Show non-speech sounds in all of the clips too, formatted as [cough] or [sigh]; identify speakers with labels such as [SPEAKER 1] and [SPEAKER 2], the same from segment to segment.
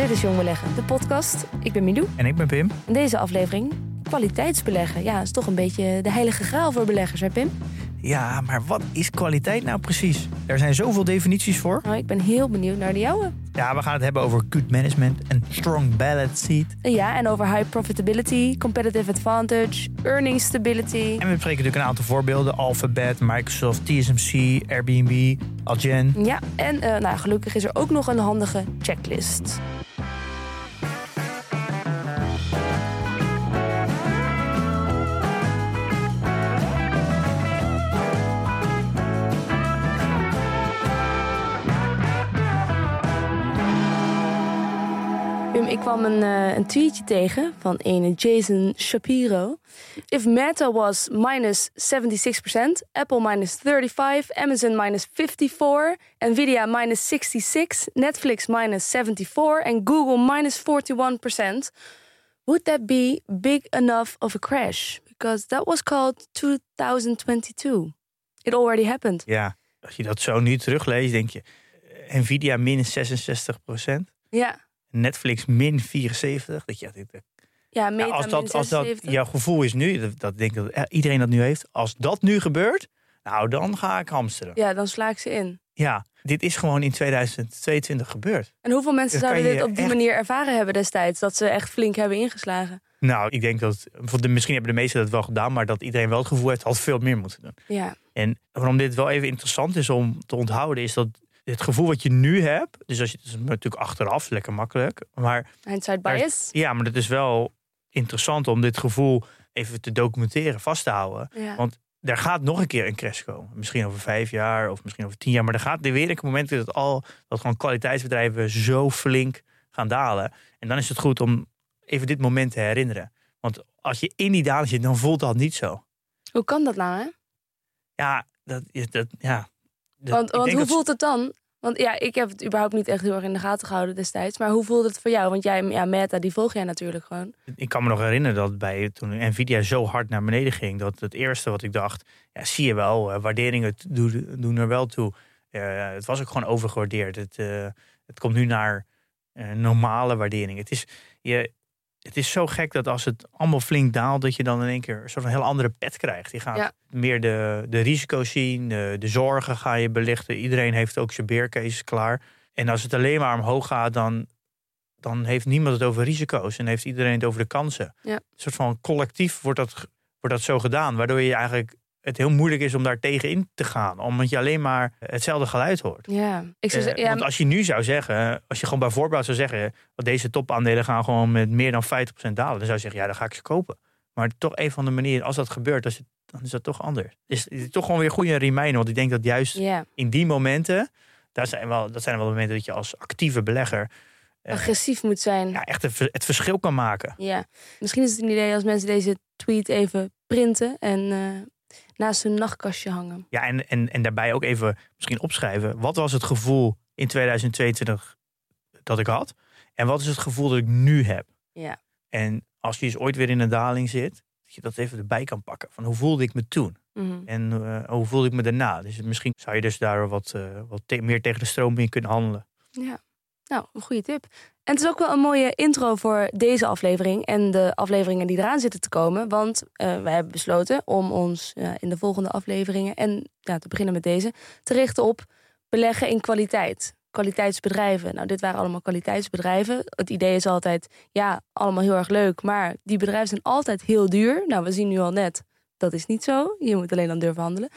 [SPEAKER 1] Dit is Jong Beleggen, de podcast. Ik ben Milou.
[SPEAKER 2] En ik ben Pim.
[SPEAKER 1] In deze aflevering kwaliteitsbeleggen. Ja, is toch een beetje de heilige graal voor beleggers, hè Pim?
[SPEAKER 2] Ja, maar wat is kwaliteit nou precies? Er zijn zoveel definities voor.
[SPEAKER 1] Nou, ik ben heel benieuwd naar de jouwe.
[SPEAKER 2] Ja, we gaan het hebben over good management en strong balance sheet.
[SPEAKER 1] Ja, en over high profitability, competitive advantage, earning stability.
[SPEAKER 2] En we bespreken natuurlijk een aantal voorbeelden. Alphabet, Microsoft, TSMC, Airbnb, Algen.
[SPEAKER 1] Ja, en eh, nou, gelukkig is er ook nog een handige checklist. Ik kwam een, eh, een tweetje tegen van een Jason Shapiro. If Meta was minus 76%, Apple minus 35%, Amazon minus 54%, Nvidia minus 66%, Netflix minus 74% en Google minus 41%, would that be big enough of a crash? Because that was called 2022. It already happened.
[SPEAKER 2] Ja, als je dat zo nu terugleest, denk je... eh, Nvidia min 66%
[SPEAKER 1] Ja,
[SPEAKER 2] Netflix min 74. Dat je, dit-
[SPEAKER 1] ja, Meta
[SPEAKER 2] Ja, als,
[SPEAKER 1] min
[SPEAKER 2] dat, als dat
[SPEAKER 1] 76.
[SPEAKER 2] jouw gevoel is nu, dat, dat denk ik dat iedereen dat nu heeft. Als dat nu gebeurt, nou dan ga ik hamsteren.
[SPEAKER 1] Ja, dan sla ik ze in.
[SPEAKER 2] Ja, dit is gewoon in 2022 gebeurd.
[SPEAKER 1] En hoeveel mensen
[SPEAKER 2] Dat
[SPEAKER 1] zouden dit op die
[SPEAKER 2] echt-
[SPEAKER 1] manier ervaren hebben destijds? Dat ze echt flink hebben ingeslagen.
[SPEAKER 2] Nou, ik denk dat, misschien hebben de meesten dat wel gedaan, maar dat iedereen wel het gevoel heeft, had veel meer moeten doen.
[SPEAKER 1] Ja,
[SPEAKER 2] En waarom dit wel even interessant is om te onthouden, is dat het gevoel wat je nu hebt, dus als je, het is natuurlijk achteraf, lekker makkelijk, maar
[SPEAKER 1] hindsight bias.
[SPEAKER 2] ja, maar het is wel interessant om dit gevoel even te documenteren, vast te houden.
[SPEAKER 1] Ja.
[SPEAKER 2] Want er gaat nog een keer een crash komen. Misschien over vijf jaar of misschien over tien jaar. Maar er gaat weer een moment dat al dat gewoon kwaliteitsbedrijven zo flink gaan dalen. En dan is het goed om even dit moment te herinneren. Want als je in die daling zit, dan voelt dat niet zo.
[SPEAKER 1] Hoe kan dat nou, hè?
[SPEAKER 2] Ja, dat is dat. Ja. Dat-
[SPEAKER 1] Want, hoe
[SPEAKER 2] dat-
[SPEAKER 1] voelt het dan? Want ja, ik heb het überhaupt niet echt heel erg in de gaten gehouden destijds. Maar hoe voelde het voor jou? Want jij, ja, Meta, die volg jij natuurlijk gewoon.
[SPEAKER 2] Ik kan me nog herinneren dat bij toen Nvidia zo hard naar beneden ging, dat het eerste wat ik dacht, ja, zie je wel, eh, waarderingen doen, er wel toe. Eh, het was ook gewoon overgewaardeerd. Het, eh, het komt nu naar normale waardering. Het is, je, het is zo gek dat als het allemaal flink daalt, dat je dan in één keer een soort van heel andere pet krijgt. Je gaat
[SPEAKER 1] Ja.
[SPEAKER 2] meer de, de risico's zien, de, de zorgen ga je belichten. Iedereen heeft ook zijn beercases klaar. En als het alleen maar omhoog gaat, dan, dan heeft niemand het over risico's en heeft iedereen het over de kansen.
[SPEAKER 1] Ja.
[SPEAKER 2] Een soort van collectief wordt dat, wordt dat zo gedaan, waardoor je eigenlijk het heel moeilijk is om daar tegenin te gaan, omdat je alleen maar hetzelfde geluid hoort.
[SPEAKER 1] Ja, ik zou
[SPEAKER 2] Eh,
[SPEAKER 1] zeggen, ja,
[SPEAKER 2] want als je nu zou zeggen, als je gewoon bij voorbaat zou zeggen, dat deze topaandelen gaan gewoon met meer dan 50% dalen, dan zou je zeggen, ja, dan ga ik ze kopen. Maar toch een van de manieren, als dat gebeurt, het, dan is dat toch anders. Dus het is toch gewoon weer goede reminder, want ik denk dat juist
[SPEAKER 1] ja,
[SPEAKER 2] in die momenten, daar zijn wel, dat zijn wel momenten dat je als actieve belegger eh,
[SPEAKER 1] agressief moet zijn.
[SPEAKER 2] ja, echt het, het verschil kan maken.
[SPEAKER 1] Ja, misschien is het een idee als mensen deze tweet even printen en eh, naast hun nachtkastje hangen.
[SPEAKER 2] Ja, en, en, en daarbij ook even misschien opschrijven. Wat was het gevoel in 2022 dat ik had? En wat is het gevoel dat ik nu heb?
[SPEAKER 1] Ja.
[SPEAKER 2] En als je eens ooit weer in een daling zit, dat je dat even erbij kan pakken. Van hoe voelde ik me toen?
[SPEAKER 1] Mhm.
[SPEAKER 2] En eh, hoe voelde ik me daarna? Dus misschien zou je dus daar wat, eh, wat te- meer tegen de stroom in kunnen handelen.
[SPEAKER 1] Ja, nou, een goede tip. En het is ook wel een mooie intro voor deze aflevering en de afleveringen die eraan zitten te komen. Want eh, wij hebben besloten om ons in de volgende afleveringen en ja, te beginnen met deze te richten op beleggen in kwaliteit. Kwaliteitsbedrijven. Nou, dit waren allemaal kwaliteitsbedrijven. Het idee is altijd, ja, allemaal heel erg leuk, maar die bedrijven zijn altijd heel duur. Nou, we zien nu al net, dat is niet zo. Je moet alleen dan durven handelen.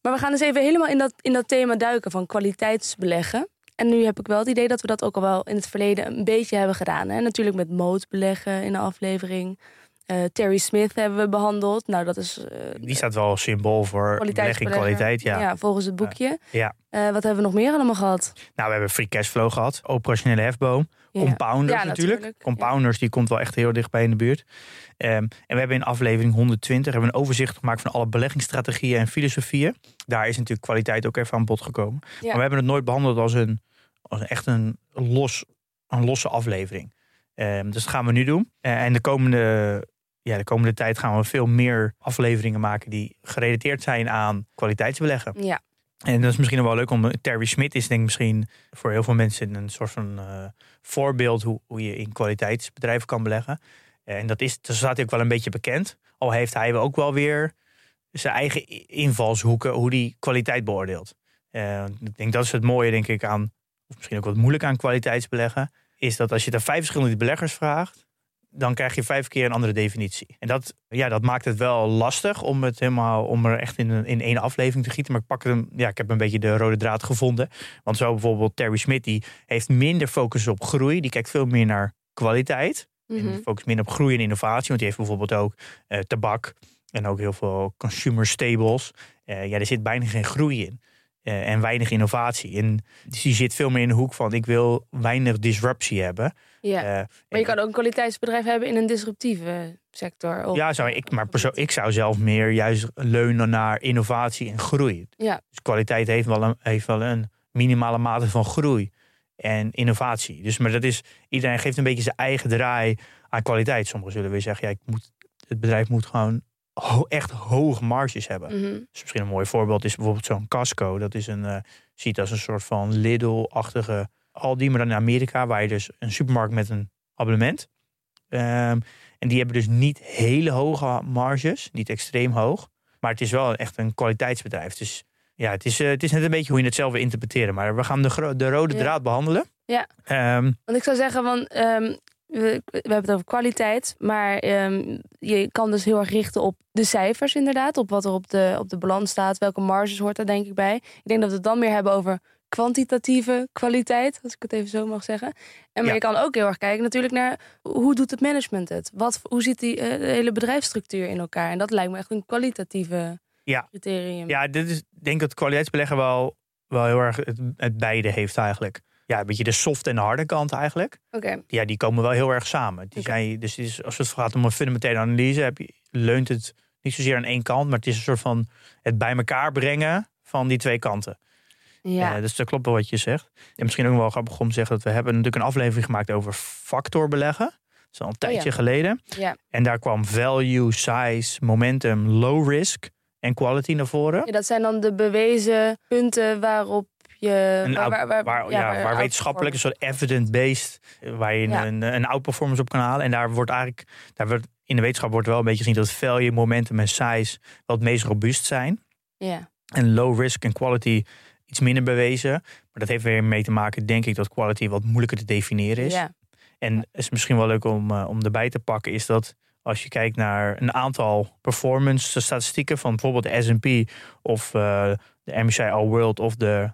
[SPEAKER 1] Maar we gaan dus even helemaal in dat, in dat thema duiken van kwaliteitsbeleggen. En nu heb ik wel het idee dat we dat ook al wel in het verleden een beetje hebben gedaan. Hè? Natuurlijk met moot beleggen in de aflevering. Eh, Terry Smith hebben we behandeld. Nou, dat is eh,
[SPEAKER 2] Die staat wel symbool voor belegging kwaliteit. Ja.
[SPEAKER 1] ja, volgens het boekje.
[SPEAKER 2] Ja.
[SPEAKER 1] Eh, wat hebben we nog meer allemaal gehad?
[SPEAKER 2] Nou, we hebben free cashflow gehad, operationele hefboom,
[SPEAKER 1] Ja.
[SPEAKER 2] compounders
[SPEAKER 1] Ja,
[SPEAKER 2] natuurlijk.
[SPEAKER 1] natuurlijk.
[SPEAKER 2] Compounders, die komt wel echt heel dichtbij in de buurt. Ehm, en we hebben in aflevering 120 hebben we een overzicht gemaakt van alle beleggingsstrategieën en filosofieën. Daar is natuurlijk kwaliteit ook even aan bod gekomen.
[SPEAKER 1] Ja.
[SPEAKER 2] Maar we hebben het nooit behandeld als een, als echt een, los, een losse aflevering. Ehm, dus dat gaan we nu doen. Eh, en de komende, ja, de komende tijd gaan we veel meer afleveringen maken die gerelateerd zijn aan kwaliteitsbeleggen.
[SPEAKER 1] Ja,
[SPEAKER 2] En dat is misschien wel leuk om. Terry Smit is denk ik misschien voor heel veel mensen een soort van eh, voorbeeld hoe, hoe je in kwaliteitsbedrijven kan beleggen. En dat is, dat staat hij ook wel een beetje bekend. Al heeft hij ook wel weer zijn eigen invalshoeken hoe die kwaliteit beoordeelt. Eh, ik denk dat is het mooie, denk ik, aan, of misschien ook wat moeilijk aan kwaliteitsbeleggen, is dat als je aan vijf verschillende beleggers vraagt, dan krijg je vijf keer een andere definitie. En dat, ja, dat maakt het wel lastig om het helemaal om er echt in, een, in één aflevering te gieten. Maar ik pak hem, ja, ik heb een beetje de rode draad gevonden. Want zo bijvoorbeeld Terry Smit, die heeft minder focus op groei. Die kijkt veel meer naar kwaliteit. En
[SPEAKER 1] Mhm.
[SPEAKER 2] die focust minder op groei en innovatie. Want die heeft bijvoorbeeld ook eh, tabak en ook heel veel consumer staples. Eh, ja, er zit bijna geen groei in. Eh, en weinig innovatie. En dus die zit veel meer in de hoek van ik wil weinig disruptie hebben.
[SPEAKER 1] ja.
[SPEAKER 2] Eh,
[SPEAKER 1] maar je kan ook een kwaliteitsbedrijf hebben in een disruptieve sector. Of,
[SPEAKER 2] Ja, zou ik, maar perso ik zou zelf meer juist leunen naar innovatie en groei.
[SPEAKER 1] Ja.
[SPEAKER 2] Dus kwaliteit heeft wel een, heeft wel een minimale mate van groei en innovatie. Dus maar dat is, iedereen geeft een beetje zijn eigen draai aan kwaliteit. Sommigen zullen weer zeggen, ja, ik moet, het bedrijf moet gewoon ho- echt hoge marges hebben.
[SPEAKER 1] Mhm.
[SPEAKER 2] Dus misschien een mooi voorbeeld is bijvoorbeeld zo'n Casco. Dat is een, eh ziet als een soort van Lidl-achtige Aldi, maar dan in Amerika, waar je dus een supermarkt met een abonnement. Ehm, en die hebben dus niet hele hoge marges, niet extreem hoog. Maar het is wel echt een kwaliteitsbedrijf. Dus ja, het is, eh, het is net een beetje hoe je het zelf wil interpreteren. Maar we gaan de, de rode
[SPEAKER 1] Ja.
[SPEAKER 2] draad behandelen.
[SPEAKER 1] Ja.
[SPEAKER 2] Ehm,
[SPEAKER 1] Want ik zou zeggen, van, ehm, we, we hebben het over kwaliteit, maar ehm, je kan dus heel erg richten op de cijfers inderdaad, op wat er op de, op de balans staat, welke marges hoort daar denk ik bij. Ik denk dat we het dan meer hebben over kwantitatieve kwaliteit, als ik het even zo mag zeggen. En maar
[SPEAKER 2] Ja.
[SPEAKER 1] je kan ook heel erg kijken natuurlijk naar hoe doet het management het? Wat, hoe zit die eh, de hele bedrijfsstructuur in elkaar? En dat lijkt me echt een kwalitatieve
[SPEAKER 2] Ja.
[SPEAKER 1] criterium.
[SPEAKER 2] Ja, dit is, ik denk dat kwaliteitsbeleggen wel, wel heel erg het, het beide heeft eigenlijk. Ja, een beetje de soft en de harde kant eigenlijk.
[SPEAKER 1] Oké,
[SPEAKER 2] Ja, die komen wel heel erg samen. Die zijn, dus het is, als het gaat om een fundamentele analyse, heb je, leunt het niet zozeer aan één kant, maar het is een soort van het bij elkaar brengen van die twee kanten.
[SPEAKER 1] ja.
[SPEAKER 2] Eh, dus dat klopt wel wat je zegt. En misschien ook wel grappig om te zeggen dat we hebben natuurlijk een aflevering gemaakt over factorbeleggen. Dat is al een tijdje
[SPEAKER 1] Oh ja.
[SPEAKER 2] geleden.
[SPEAKER 1] ja.
[SPEAKER 2] En daar kwam value, size, momentum, low risk en quality naar voren.
[SPEAKER 1] Ja, dat zijn dan de bewezen punten waarop je.
[SPEAKER 2] Een waar, ja, waar, wetenschappelijk een soort evidence-based, eh, waar je
[SPEAKER 1] Ja.
[SPEAKER 2] een, een outperformance op kan halen. En daar wordt eigenlijk, daar wordt, in de wetenschap wordt wel een beetje gezien dat value, momentum en size wel het meest robuust zijn.
[SPEAKER 1] Ja,
[SPEAKER 2] En low risk en quality iets minder bewezen. Maar dat heeft weer mee te maken, denk ik, dat quality wat moeilijker te definiëren is.
[SPEAKER 1] ja.
[SPEAKER 2] En is misschien wel leuk om, eh, om erbij te pakken, is dat als je kijkt naar een aantal performance statistieken van bijvoorbeeld de S&P of eh, de MSCI All World of de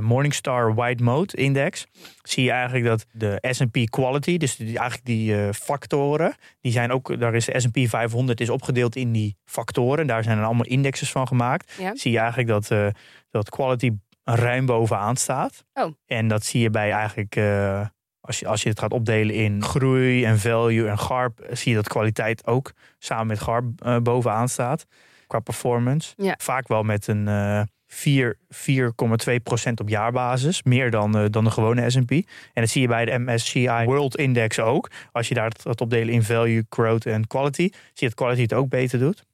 [SPEAKER 2] Morningstar White Mode Index, zie je eigenlijk dat de S&P Quality, dus die, eigenlijk die eh, factoren, die zijn ook, daar is de S&P 500 is opgedeeld in die factoren, daar zijn er allemaal indexes van gemaakt.
[SPEAKER 1] Ja.
[SPEAKER 2] Zie je eigenlijk dat, eh, dat quality ruim bovenaan staat.
[SPEAKER 1] Oh.
[SPEAKER 2] En dat zie je bij eigenlijk eh, als je, als je het gaat opdelen in groei en value en GARP, eh, zie je dat kwaliteit ook samen met GARP eh, bovenaan staat qua performance.
[SPEAKER 1] Ja.
[SPEAKER 2] Vaak wel met een eh 4 4,2% op jaarbasis, meer dan, eh, dan de gewone S&P. En dat zie je bij de MSCI World Index ook. Als je daar het gaat opdelen in value, growth en quality, zie je dat quality het ook beter doet.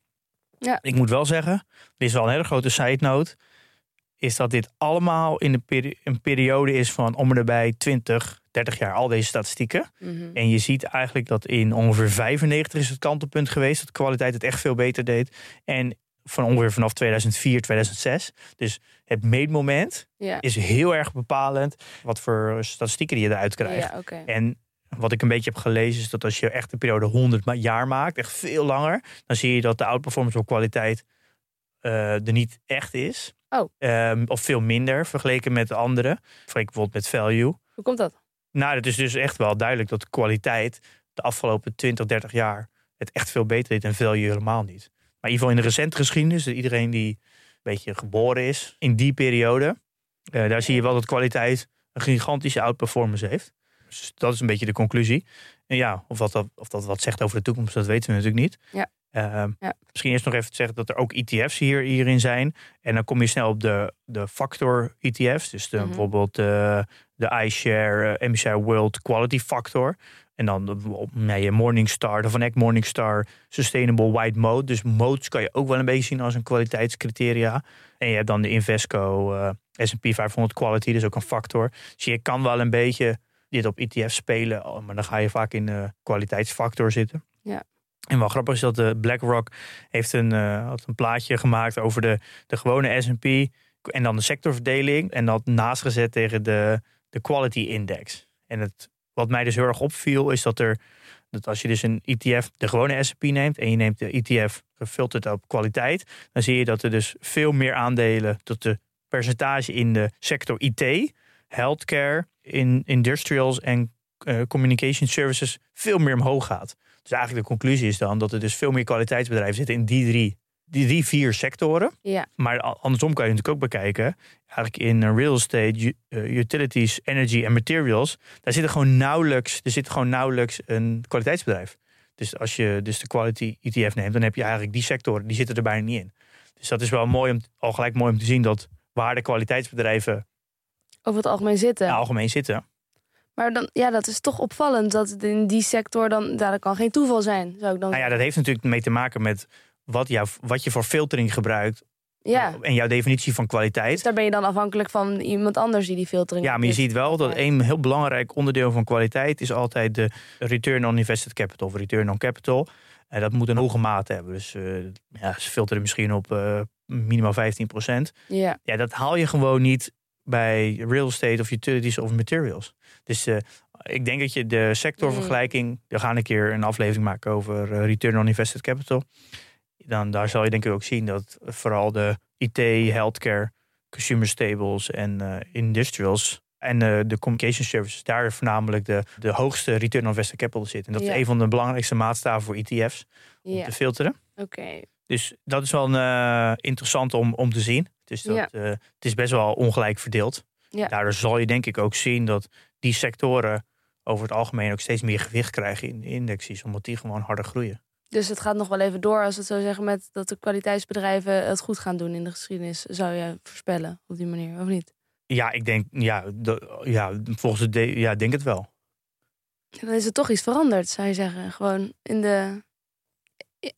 [SPEAKER 1] Ja.
[SPEAKER 2] Ik moet wel zeggen, dit is wel een hele grote side note, is dat dit allemaal in de peri- een periode is van om en erbij 20, 30 jaar, al deze statistieken.
[SPEAKER 1] Mhm.
[SPEAKER 2] En je ziet eigenlijk dat in ongeveer 95 is het kantelpunt geweest. Dat de kwaliteit het echt veel beter deed. En van ongeveer vanaf 2004, 2006. Dus het meetmoment
[SPEAKER 1] ja.
[SPEAKER 2] is heel erg bepalend. Wat voor statistieken die je eruit krijgt.
[SPEAKER 1] Ja.
[SPEAKER 2] En wat ik een beetje heb gelezen is dat als je echt de periode 100 ma- jaar maakt, echt veel langer, dan zie je dat de outperformance op kwaliteit eh, er niet echt is.
[SPEAKER 1] Oh.
[SPEAKER 2] Ehm, of veel minder vergeleken met de andere. Vergeleken bijvoorbeeld met value.
[SPEAKER 1] Hoe komt dat?
[SPEAKER 2] Nou, het is dus echt wel duidelijk dat de kwaliteit de afgelopen 20, 30 jaar het echt veel beter deed en value helemaal niet. Maar in ieder geval in de recente geschiedenis, iedereen die een beetje geboren is in die periode, eh, daar zie je wel dat kwaliteit een gigantische outperformance heeft. Dus dat is een beetje de conclusie. En ja, of dat, of dat wat zegt over de toekomst, dat weten we natuurlijk niet.
[SPEAKER 1] Ja.
[SPEAKER 2] Ehm,
[SPEAKER 1] Ja.
[SPEAKER 2] Misschien eerst nog even te zeggen dat er ook ETF's hier, hierin zijn. En dan kom je snel op de, de factor ETF's. Dus de,
[SPEAKER 1] Mhm.
[SPEAKER 2] bijvoorbeeld eh, de iShare, eh, MSCI World Quality Factor. En dan nee, Morningstar, de Van Eck Morningstar Sustainable White Mode. Dus modes kan je ook wel een beetje zien als een kwaliteitscriteria. En je hebt dan de Invesco eh, S&P 500 Quality, dus ook een factor. Dus je kan wel een beetje dit op ETF spelen, maar dan ga je vaak in de kwaliteitsfactor zitten.
[SPEAKER 1] Ja.
[SPEAKER 2] En wel grappig is dat de BlackRock heeft een, eh, had een plaatje gemaakt over de, de gewone S&P en dan de sectorverdeling en dat naast gezet tegen de, de quality index. En het, wat mij dus heel erg opviel is dat er dat als je dus een ETF, de gewone S&P neemt en je neemt de ETF gefilterd op kwaliteit, dan zie je dat er dus veel meer aandelen tot de percentage in de sector IT, healthcare, in industrials en eh, communication services veel meer omhoog gaat. Dus eigenlijk de conclusie is dan dat er dus veel meer kwaliteitsbedrijven zitten in die drie, die vier sectoren.
[SPEAKER 1] Ja.
[SPEAKER 2] Maar andersom kan je natuurlijk ook bekijken. Eigenlijk in eh, real estate, eh, utilities, energy en materials. Daar zit er gewoon nauwelijks, er zit gewoon nauwelijks een kwaliteitsbedrijf. Dus als je dus de quality ETF neemt, dan heb je eigenlijk die sectoren, die zitten er bijna niet in. Dus dat is wel mooi om, al gelijk mooi om te zien dat waar de kwaliteitsbedrijven
[SPEAKER 1] Over het algemeen zitten.
[SPEAKER 2] het algemeen zitten.
[SPEAKER 1] Maar dan, ja, dat is toch opvallend dat in die sector dan, daar kan geen toeval zijn, zou ik dan
[SPEAKER 2] Nou ja, dat heeft natuurlijk mee te maken met wat, jou, wat je voor filtering gebruikt
[SPEAKER 1] Ja,
[SPEAKER 2] en jouw definitie van
[SPEAKER 1] dus
[SPEAKER 2] kwaliteit.
[SPEAKER 1] daar ben je dan afhankelijk van iemand anders die die filtering
[SPEAKER 2] Ja, maar je ziet wel dat een heel belangrijk onderdeel van kwaliteit is altijd de return on invested capital of return on capital. En dat moet een hoge mate hebben. Dus eh, ja, ze filteren misschien op eh, minimaal 15%.
[SPEAKER 1] Ja,
[SPEAKER 2] Ja, dat haal je gewoon niet bij real estate of utilities of materials. Dus eh, ik denk dat je de sectorvergelijking, we gaan een keer een aflevering maken over eh, return on invested capital. Dan daar zal je denk ik ook zien dat vooral de IT, healthcare, consumer staples en eh, industrials en eh, de communication services daar voornamelijk de, de hoogste return on invested capital zit. En dat
[SPEAKER 1] Ja.
[SPEAKER 2] is een van de belangrijkste maatstaven voor ETF's om
[SPEAKER 1] ja.
[SPEAKER 2] te filteren.
[SPEAKER 1] oké.
[SPEAKER 2] Dus dat is wel een, eh, interessant om, om te zien. Dus dat,
[SPEAKER 1] Ja.
[SPEAKER 2] het is best wel ongelijk verdeeld.
[SPEAKER 1] Ja.
[SPEAKER 2] Daardoor zal je denk ik ook zien dat die sectoren over het algemeen ook steeds meer gewicht krijgen in de indexes. Omdat die gewoon harder groeien.
[SPEAKER 1] Dus het gaat nog wel even door, als we het zo zeggen, met dat de kwaliteitsbedrijven het goed gaan doen in de geschiedenis, zou je voorspellen op die manier, of niet?
[SPEAKER 2] Ja, ik denk, ja, de- ja volgens het, de- ja, ik denk het wel.
[SPEAKER 1] Dan is er toch iets veranderd, zou je zeggen. Gewoon in de.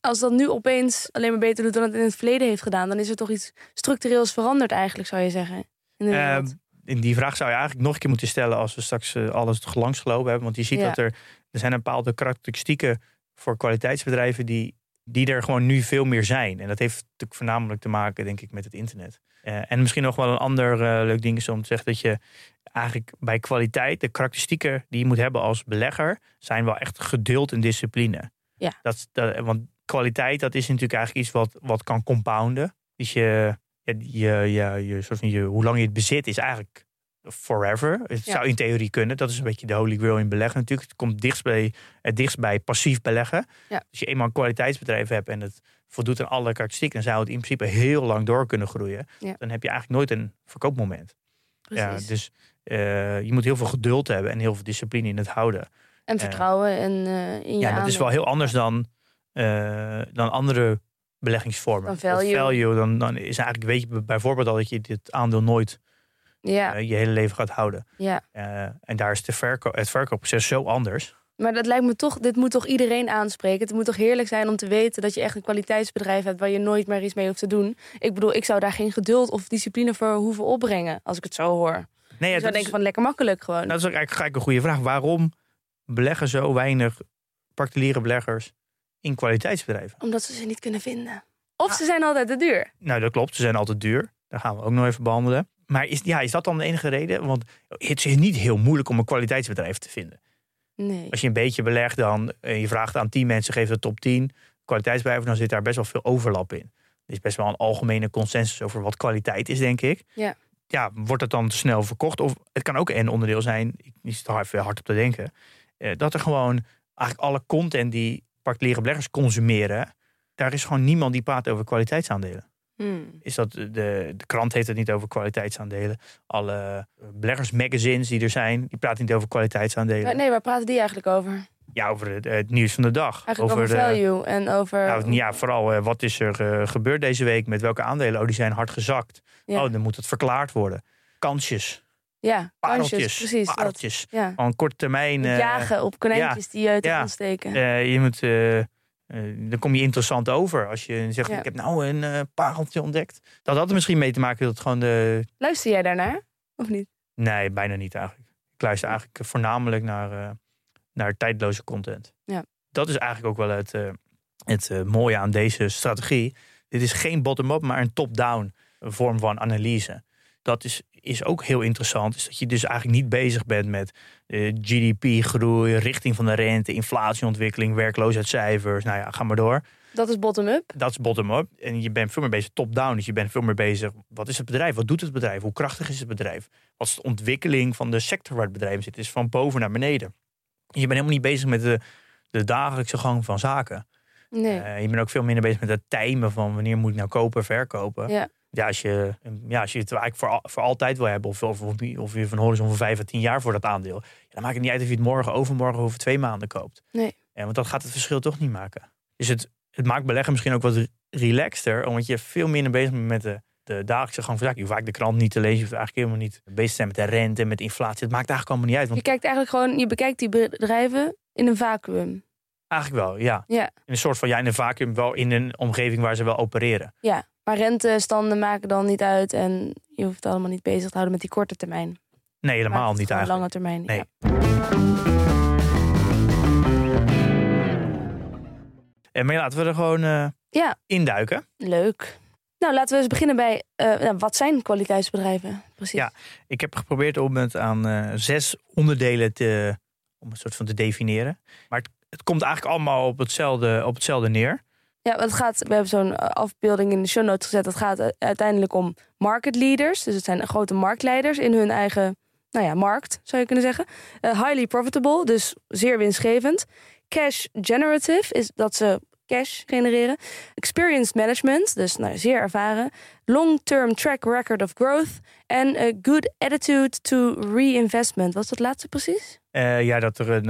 [SPEAKER 1] Als dat nu opeens alleen maar beter doet dan het in het verleden heeft gedaan, dan is er toch iets structureels veranderd, eigenlijk, zou je zeggen. In.
[SPEAKER 2] Ehm, in die vraag zou je eigenlijk nog een keer moeten stellen als we straks eh, alles langsgelopen hebben. Want je ziet
[SPEAKER 1] Ja.
[SPEAKER 2] dat er, er zijn een bepaalde karakteristieken voor kwaliteitsbedrijven die, die er gewoon nu veel meer zijn. En dat heeft natuurlijk voornamelijk te maken, denk ik, met het internet. Eh, en misschien nog wel een ander eh, leuk ding is om te zeggen dat je eigenlijk bij kwaliteit, de karakteristieken die je moet hebben als belegger, zijn wel echt geduld en discipline.
[SPEAKER 1] Ja.
[SPEAKER 2] Dat, dat, want kwaliteit, dat is natuurlijk eigenlijk iets wat, wat kan compounden. Dus je, je, je, je, soort van je, hoe lang je het bezit is eigenlijk forever. Het
[SPEAKER 1] Ja.
[SPEAKER 2] zou in theorie kunnen. Dat is een beetje de holy grail in beleggen natuurlijk. Het komt dichtst bij, het dichtst bij passief beleggen.
[SPEAKER 1] Ja.
[SPEAKER 2] Als je eenmaal een kwaliteitsbedrijf hebt en het voldoet aan alle karakteristieken, dan zou het in principe heel lang door kunnen groeien.
[SPEAKER 1] Ja.
[SPEAKER 2] Dan heb je eigenlijk nooit een verkoopmoment. Ja, dus eh, je moet heel veel geduld hebben en heel veel discipline in het houden.
[SPEAKER 1] en vertrouwen en eh, in je
[SPEAKER 2] Ja, dat is wel heel anders dan, eh, dan andere beleggingsvormen.
[SPEAKER 1] Dan value.
[SPEAKER 2] Value dan, dan is eigenlijk, weet je bijvoorbeeld al dat je dit aandeel nooit
[SPEAKER 1] Ja,
[SPEAKER 2] eh, je hele leven gaat houden.
[SPEAKER 1] ja.
[SPEAKER 2] Eh, en daar is de verko het verkoopproces zo anders.
[SPEAKER 1] Maar dat lijkt me toch, dit moet toch iedereen aanspreken. Het moet toch heerlijk zijn om te weten dat je echt een kwaliteitsbedrijf hebt waar je nooit meer iets mee hoeft te doen. Ik bedoel, ik zou daar geen geduld of discipline voor hoeven opbrengen als ik het zo hoor.
[SPEAKER 2] Nee,
[SPEAKER 1] ik
[SPEAKER 2] ja,
[SPEAKER 1] zou
[SPEAKER 2] dat,
[SPEAKER 1] denken
[SPEAKER 2] is,
[SPEAKER 1] van lekker makkelijk gewoon.
[SPEAKER 2] dat is ook eigenlijk gelijk een goede vraag. Waarom beleggen zo weinig particuliere beleggers in kwaliteitsbedrijven?
[SPEAKER 1] Omdat ze ze niet kunnen vinden. Of ze zijn altijd te duur.
[SPEAKER 2] Nou, dat klopt. Ze zijn altijd duur. Daar gaan we ook nog even behandelen. Maar is, ja, is dat dan de enige reden? Want het is niet heel moeilijk om een kwaliteitsbedrijf te vinden.
[SPEAKER 1] Nee.
[SPEAKER 2] Als je een beetje belegt dan, en je vraagt aan 10 mensen, geef de top 10 kwaliteitsbedrijven, dan zit daar best wel veel overlap in. Er is best wel een algemene consensus over wat kwaliteit is, denk ik.
[SPEAKER 1] Ja.
[SPEAKER 2] Ja, wordt het dan snel verkocht? Of het kan ook een onderdeel zijn, ik zit er even hard op te denken, eh, dat er gewoon eigenlijk alle content die particuliere beleggers consumeren, daar is gewoon niemand die praat over kwaliteitsaandelen.
[SPEAKER 1] Hmm.
[SPEAKER 2] Is dat de, de krant heeft het niet over kwaliteitsaandelen. Alle beleggersmagazines die er zijn, die praten niet over kwaliteitsaandelen.
[SPEAKER 1] Nee, waar praten die eigenlijk over?
[SPEAKER 2] Ja, over het, het nieuws van de dag.
[SPEAKER 1] Eigenlijk over,
[SPEAKER 2] de,
[SPEAKER 1] value en over...
[SPEAKER 2] Nou, ja, vooral eh, wat is er eh, gebeurd deze week met welke aandelen? Oh, die zijn hard gezakt.
[SPEAKER 1] Ja.
[SPEAKER 2] Oh, dan moet het verklaard worden. Kansjes,
[SPEAKER 1] ja,
[SPEAKER 2] pareltjes,
[SPEAKER 1] precies.
[SPEAKER 2] pareltjes.
[SPEAKER 1] Ja.
[SPEAKER 2] Van korte termijn. Eh,
[SPEAKER 1] jagen op konijntjes die je uit de
[SPEAKER 2] ja.
[SPEAKER 1] steken.
[SPEAKER 2] eh, je moet, eh, eh, dan kom je interessant over als je zegt:
[SPEAKER 1] Ja.
[SPEAKER 2] Ik heb nou een eh, pareltje ontdekt. Dat had er misschien mee te maken dat het gewoon de.
[SPEAKER 1] Luister jij daarnaar? Of niet?
[SPEAKER 2] Nee, bijna niet eigenlijk. Ik luister eigenlijk voornamelijk naar, eh, naar tijdloze content.
[SPEAKER 1] Ja.
[SPEAKER 2] Dat is eigenlijk ook wel het, het mooie aan deze strategie. Dit is geen bottom-up, maar een top-down vorm van analyse. Dat is, is ook heel interessant. Is dat je dus eigenlijk niet bezig bent met eh, GDP-groei, richting van de rente, inflatieontwikkeling, werkloosheidscijfers. Nou ja, ga maar door.
[SPEAKER 1] Dat is bottom-up.
[SPEAKER 2] Dat is bottom-up. En je bent veel meer bezig top-down. Dus je bent veel meer bezig. Wat is het bedrijf? Wat doet het bedrijf? Hoe krachtig is het bedrijf? Wat is de ontwikkeling van de sector waar het bedrijf zit? Is van boven naar beneden. Je bent helemaal niet bezig met de, de dagelijkse gang van zaken.
[SPEAKER 1] Nee.
[SPEAKER 2] Eh, je bent ook veel minder bezig met het timen van wanneer moet ik nou kopen, verkopen.
[SPEAKER 1] Ja.
[SPEAKER 2] Ja, als je, ja, als je het eigenlijk voor, voor altijd wil hebben, of, of, of je van horizon van 5 à 10 jaar voor dat aandeel, ja, dan maakt het niet uit of je het morgen, overmorgen of over twee maanden koopt.
[SPEAKER 1] Nee.
[SPEAKER 2] Ja, want dat gaat het verschil toch niet maken. Dus het, het maakt beleggen misschien ook wat re- relaxter, omdat je veel minder bezig bent met de, de dagelijkse gang van zaken. Je hoeft eigenlijk de krant niet te lezen, je hoeft eigenlijk helemaal niet bezig te zijn met de rente, met inflatie. Het maakt eigenlijk allemaal niet uit.
[SPEAKER 1] Je
[SPEAKER 2] Want
[SPEAKER 1] kijkt eigenlijk gewoon, je bekijkt die bedrijven in een vacuüm.
[SPEAKER 2] eigenlijk wel, ja.
[SPEAKER 1] Ja.
[SPEAKER 2] In een soort van, ja, in een vacuüm, wel in een omgeving waar ze wel opereren.
[SPEAKER 1] Ja, maar rentestanden maken dan niet uit en je hoeft het allemaal niet bezig te houden met die korte termijn.
[SPEAKER 2] Nee, helemaal niet eigenlijk.
[SPEAKER 1] lange termijn.
[SPEAKER 2] Nee.
[SPEAKER 1] Ja.
[SPEAKER 2] En maar laten we er gewoon eh,
[SPEAKER 1] Ja.
[SPEAKER 2] induiken.
[SPEAKER 1] Leuk. Nou, laten we eens beginnen bij eh, nou, wat zijn kwaliteitsbedrijven? Precies.
[SPEAKER 2] Ja. Ik heb geprobeerd om het aan eh, zes onderdelen te, om een soort van te definiëren. Maar het, het komt eigenlijk allemaal op hetzelfde, op hetzelfde neer.
[SPEAKER 1] Ja, het gaat, we hebben zo'n eh, afbeelding in de show notes gezet. Het gaat uiteindelijk om market leaders. Dus het zijn grote marktleiders in hun eigen nou ja, markt, zou je kunnen zeggen. Eh, highly profitable, dus zeer winstgevend. Cash generative is dat ze cash genereren. Experienced management, dus nou, zeer ervaren. Long-term track record of growth. En a good attitude to reinvestment. Wat is dat laatste precies?
[SPEAKER 2] Eh, ja, dat, er een,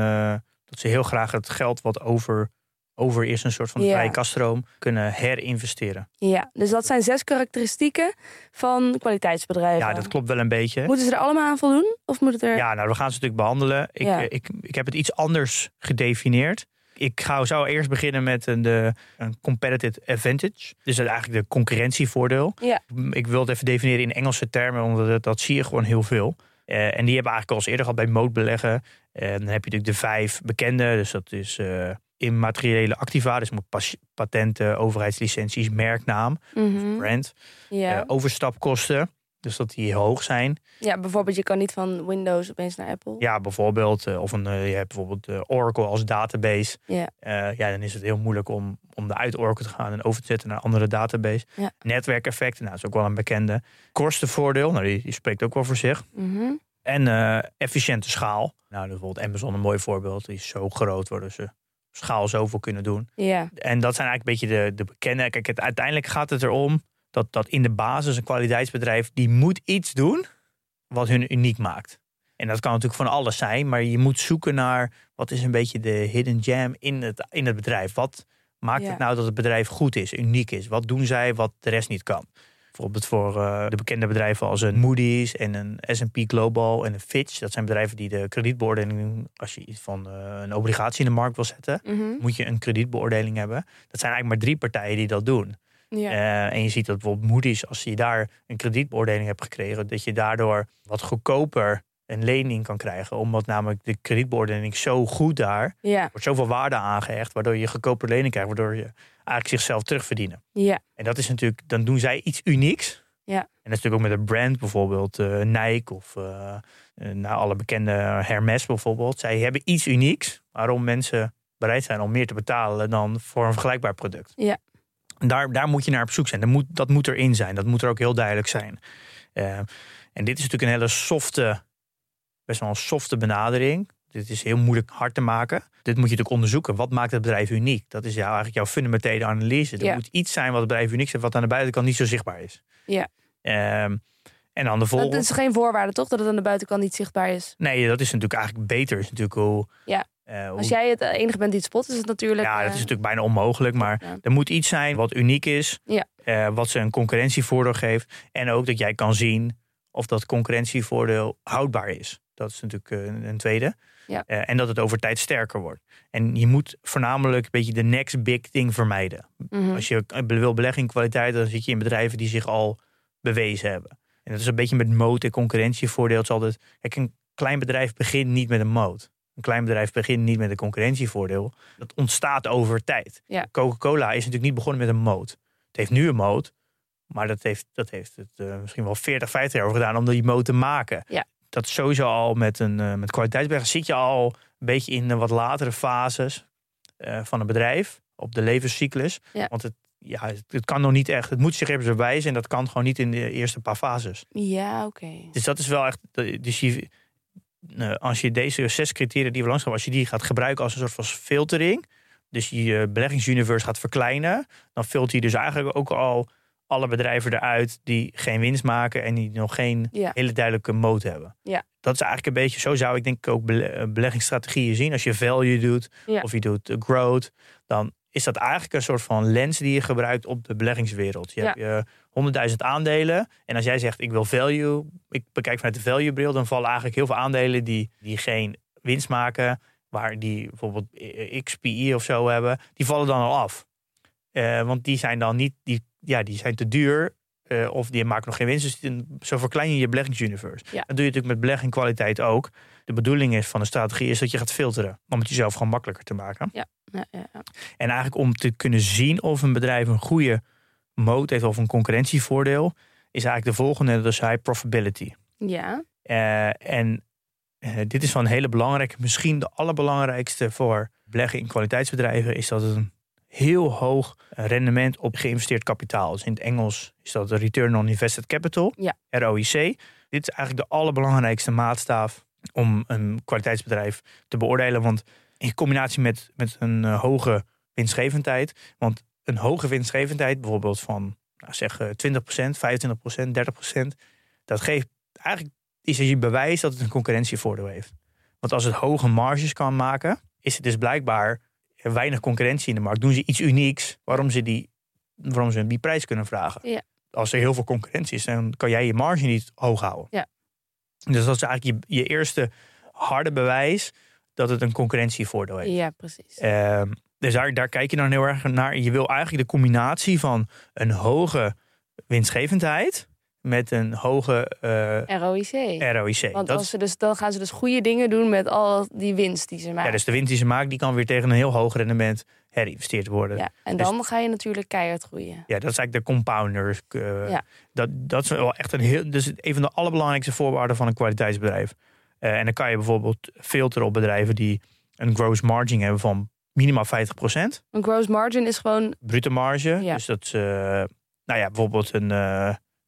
[SPEAKER 2] dat ze heel graag het geld wat over, over is, een soort van
[SPEAKER 1] Ja.
[SPEAKER 2] vrije kaststroom, kunnen herinvesteren.
[SPEAKER 1] Ja, dus dat zijn zes karakteristieken van kwaliteitsbedrijven.
[SPEAKER 2] Ja, dat klopt wel een beetje.
[SPEAKER 1] Moeten ze er allemaal aan voldoen? Of moet het er...
[SPEAKER 2] Ja, nou, we gaan ze natuurlijk behandelen. Ik,
[SPEAKER 1] Ja.
[SPEAKER 2] eh, ik, ik heb het iets anders gedefinieerd. Ik ga, zou eerst beginnen met een, de, een competitive advantage. Dus dat eigenlijk de concurrentievoordeel.
[SPEAKER 1] Ja.
[SPEAKER 2] Ik wil het even definiëren in Engelse termen, omdat dat, dat zie je gewoon heel veel. Eh, en die hebben eigenlijk al eens eerder gehad bij mootbeleggen. En dan heb je natuurlijk de vijf bekende. Dus dat is eh, immateriële activa. Dus moet pas- patenten, overheidslicenties, merknaam,
[SPEAKER 1] Mhm.
[SPEAKER 2] brand.
[SPEAKER 1] ja.
[SPEAKER 2] Eh, overstapkosten, dus dat die hoog zijn.
[SPEAKER 1] ja, bijvoorbeeld je kan niet van Windows opeens naar Apple.
[SPEAKER 2] Ja, bijvoorbeeld. eh, Of een, eh, je hebt bijvoorbeeld Oracle als database.
[SPEAKER 1] Ja.
[SPEAKER 2] Ja, dan is het heel moeilijk om, om de uit Oracle te gaan en over te zetten naar een andere database.
[SPEAKER 1] Ja.
[SPEAKER 2] Netwerkeffecten, nou, dat is ook wel een bekende. Kostenvoordeel, nou, die, die spreekt ook wel voor zich.
[SPEAKER 1] Mhm.
[SPEAKER 2] En eh, efficiënte schaal. Nou, bijvoorbeeld Amazon een mooi voorbeeld. Die is zo groot waardoor ze schaal zoveel kunnen doen.
[SPEAKER 1] ja.
[SPEAKER 2] En dat zijn eigenlijk een beetje de, de bekende. Kijk, het, uiteindelijk gaat het erom dat, dat in de basis een kwaliteitsbedrijf... die moet iets doen wat hun uniek maakt. En dat kan natuurlijk van alles zijn. Maar je moet zoeken naar wat is een beetje de hidden gem in het, in het bedrijf. Wat maakt
[SPEAKER 1] Ja.
[SPEAKER 2] het nou dat het bedrijf goed is, uniek is? Wat doen zij wat de rest niet kan? Bijvoorbeeld voor eh, de bekende bedrijven als een Moody's en een S&P Global en een Fitch. Dat zijn bedrijven die de kredietbeoordeling... als je iets van eh, een obligatie in de markt wil zetten
[SPEAKER 1] Mhm.
[SPEAKER 2] moet je een kredietbeoordeling hebben. Dat zijn eigenlijk maar drie partijen die dat doen.
[SPEAKER 1] ja.
[SPEAKER 2] Eh, en je ziet dat bijvoorbeeld Moody's, als je daar een kredietbeoordeling hebt gekregen, dat je daardoor wat goedkoper een lening kan krijgen. Omdat namelijk de kredietbeoordeling zo goed daar,
[SPEAKER 1] ja.
[SPEAKER 2] wordt zoveel waarde aangehecht, waardoor je goedkoper lening krijgt, waardoor je eigenlijk zichzelf terugverdienen.
[SPEAKER 1] Ja.
[SPEAKER 2] En dat is natuurlijk, dan doen zij iets unieks.
[SPEAKER 1] Ja.
[SPEAKER 2] En dat is natuurlijk ook met een brand, bijvoorbeeld eh, Nike of eh, nou, alle bekende Hermes bijvoorbeeld. Zij hebben iets unieks waarom mensen bereid zijn om meer te betalen dan voor een vergelijkbaar product.
[SPEAKER 1] Ja.
[SPEAKER 2] En daar, daar moet je naar op zoek zijn. Dat moet, dat moet erin zijn. Dat moet er ook heel duidelijk zijn. En dit is natuurlijk een hele softe, best wel een softe benadering. dit is heel moeilijk hard te maken. Dit moet je natuurlijk onderzoeken. Wat maakt het bedrijf uniek? Dat is jou, eigenlijk jouw fundamentele analyse. Er
[SPEAKER 1] Ja.
[SPEAKER 2] moet iets zijn wat het bedrijf uniek is, wat aan de buitenkant niet zo zichtbaar is.
[SPEAKER 1] Ja.
[SPEAKER 2] Ehm, en dan de volgende.
[SPEAKER 1] Dat is geen voorwaarde, toch? Dat het aan de buitenkant niet zichtbaar is.
[SPEAKER 2] Nee, dat is natuurlijk eigenlijk beter. Is natuurlijk hoe.
[SPEAKER 1] Ja.
[SPEAKER 2] eh, hoe-
[SPEAKER 1] Als jij het enige bent die het spot, is het natuurlijk...
[SPEAKER 2] ja, dat
[SPEAKER 1] eh,
[SPEAKER 2] is natuurlijk bijna onmogelijk. Maar
[SPEAKER 1] ja.
[SPEAKER 2] er moet iets zijn wat uniek is.
[SPEAKER 1] Ja.
[SPEAKER 2] eh, wat ze een concurrentievoordeel geeft. En ook dat jij kan zien of dat concurrentievoordeel houdbaar is. Dat is natuurlijk eh, een tweede.
[SPEAKER 1] Ja.
[SPEAKER 2] Eh, en dat het over tijd sterker wordt. En je moet voornamelijk een beetje de next big thing vermijden.
[SPEAKER 1] mhm.
[SPEAKER 2] Als je wil beleggen in kwaliteit, dan zit je in bedrijven die zich al bewezen hebben. En dat is een beetje met moot en concurrentievoordeel. Het is altijd, kijk, een klein bedrijf begint niet met een moot. Een klein bedrijf begint niet met een concurrentievoordeel. Dat ontstaat over tijd.
[SPEAKER 1] Ja.
[SPEAKER 2] Coca-Cola is natuurlijk niet begonnen met een moot. Het heeft nu een moot, maar dat heeft, dat heeft het eh, misschien wel 40, 50 jaar over gedaan om die moot te maken.
[SPEAKER 1] Ja.
[SPEAKER 2] Dat sowieso al met, een, eh, met zit je al een beetje in de wat latere fases eh, van een bedrijf. Op de levenscyclus.
[SPEAKER 1] Ja.
[SPEAKER 2] Want het, ja, het, het kan nog niet echt. Het moet zich ergens bewijzen en dat kan gewoon niet in de eerste paar fases.
[SPEAKER 1] Ja, oké.
[SPEAKER 2] Dus dat is wel echt. Dus je, eh, als je deze zes criteria die we langs gaan, als je die gaat gebruiken als een soort van filtering. Dus je je beleggingsuniverse gaat verkleinen. Dan filter je dus eigenlijk ook al alle bedrijven eruit die geen winst maken en die nog geen
[SPEAKER 1] Ja.
[SPEAKER 2] hele duidelijke moot hebben.
[SPEAKER 1] Ja.
[SPEAKER 2] Dat is eigenlijk een beetje, zo zou ik denk ik ook eh, beleggingsstrategieën zien. Als je value doet
[SPEAKER 1] Ja.
[SPEAKER 2] of je doet eh, growth, dan is dat eigenlijk een soort van lens die je gebruikt op de beleggingswereld. Je
[SPEAKER 1] Ja.
[SPEAKER 2] hebt je 100.000 aandelen en als jij zegt ik wil value, ik bekijk vanuit de value bril, dan vallen eigenlijk heel veel aandelen die, die geen winst maken, waar die bijvoorbeeld eh, XPI of zo hebben, die vallen dan al af. Want die zijn dan niet, die, ja, die zijn te duur. eh, of die maken nog geen winst. Dus zo verklein je je beleggingsuniverse.
[SPEAKER 1] Ja.
[SPEAKER 2] Dat doe je natuurlijk met beleggingkwaliteit ook. De bedoeling is van de strategie is dat je gaat filteren. Om het jezelf gewoon makkelijker te maken.
[SPEAKER 1] Ja, ja, ja.
[SPEAKER 2] En eigenlijk om te kunnen zien of een bedrijf een goede moot heeft of een concurrentievoordeel, is eigenlijk de volgende, dat is high profitability.
[SPEAKER 1] Ja,
[SPEAKER 2] Eh, en eh, dit is van een hele belangrijke, misschien de allerbelangrijkste voor beleggen in kwaliteitsbedrijven, is dat het een heel hoog rendement op geïnvesteerd kapitaal. Dus in het Engels is dat de Return on Invested Capital,
[SPEAKER 1] Ja.
[SPEAKER 2] ROIC. Dit is eigenlijk de allerbelangrijkste maatstaaf om een kwaliteitsbedrijf te beoordelen. Want in combinatie met, met een eh, hoge winstgevendheid, want een hoge winstgevendheid, bijvoorbeeld van nou zeg eh, 20%, 25%, 30%, dat geeft eigenlijk is het je bewijs dat het een concurrentievoordeel heeft. Want als het hoge marges kan maken, is het dus blijkbaar weinig concurrentie in de markt. Doen ze iets unieks waarom ze die, waarom ze die prijs kunnen vragen.
[SPEAKER 1] Ja.
[SPEAKER 2] Als er heel veel concurrentie is, dan kan jij je marge niet hoog houden.
[SPEAKER 1] Ja.
[SPEAKER 2] Dus dat is eigenlijk je, je eerste harde bewijs dat het een concurrentievoordeel heeft.
[SPEAKER 1] ja precies.
[SPEAKER 2] Ehm, dus daar, daar kijk je dan heel erg naar. Je wil eigenlijk de combinatie van een hoge winstgevendheid met een hoge eh,
[SPEAKER 1] ROIC.
[SPEAKER 2] ROIC.
[SPEAKER 1] Want
[SPEAKER 2] Dat
[SPEAKER 1] als ze dus, dan gaan ze dus goede dingen doen met al die winst die ze maken.
[SPEAKER 2] Ja, dus de winst die ze maken, die kan weer tegen een heel hoog rendement herinvesteerd worden. Ja,
[SPEAKER 1] Ja, en
[SPEAKER 2] Dus-
[SPEAKER 1] dan ga je natuurlijk keihard groeien.
[SPEAKER 2] dat is eigenlijk de compounders. eh,
[SPEAKER 1] Ja.
[SPEAKER 2] dat, dat is wel echt een heel. Dus een van de allerbelangrijkste voorwaarden van een kwaliteitsbedrijf. Eh, en dan kan je bijvoorbeeld filteren op bedrijven die een gross margin hebben van minimaal 50%.
[SPEAKER 1] Een gross margin is gewoon...
[SPEAKER 2] Bruto marge.
[SPEAKER 1] Ja.
[SPEAKER 2] Dus dat, nou ja, bijvoorbeeld een,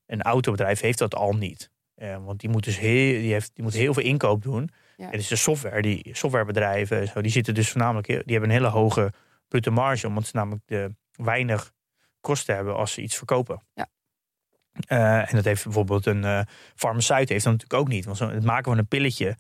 [SPEAKER 2] een autobedrijf heeft dat al niet. Eh, want die moet dus heel, die heeft, die moet heel veel inkoop doen.
[SPEAKER 1] Ja.
[SPEAKER 2] En dus de software, die softwarebedrijven, en zo, die zitten dus voornamelijk, die hebben een hele hoge bruto marge, omdat ze namelijk de weinig kosten hebben als ze iets verkopen.
[SPEAKER 1] Ja.
[SPEAKER 2] Eh, en dat heeft bijvoorbeeld een eh farmaceut heeft dat natuurlijk ook niet. Want zo, het maken van een pilletje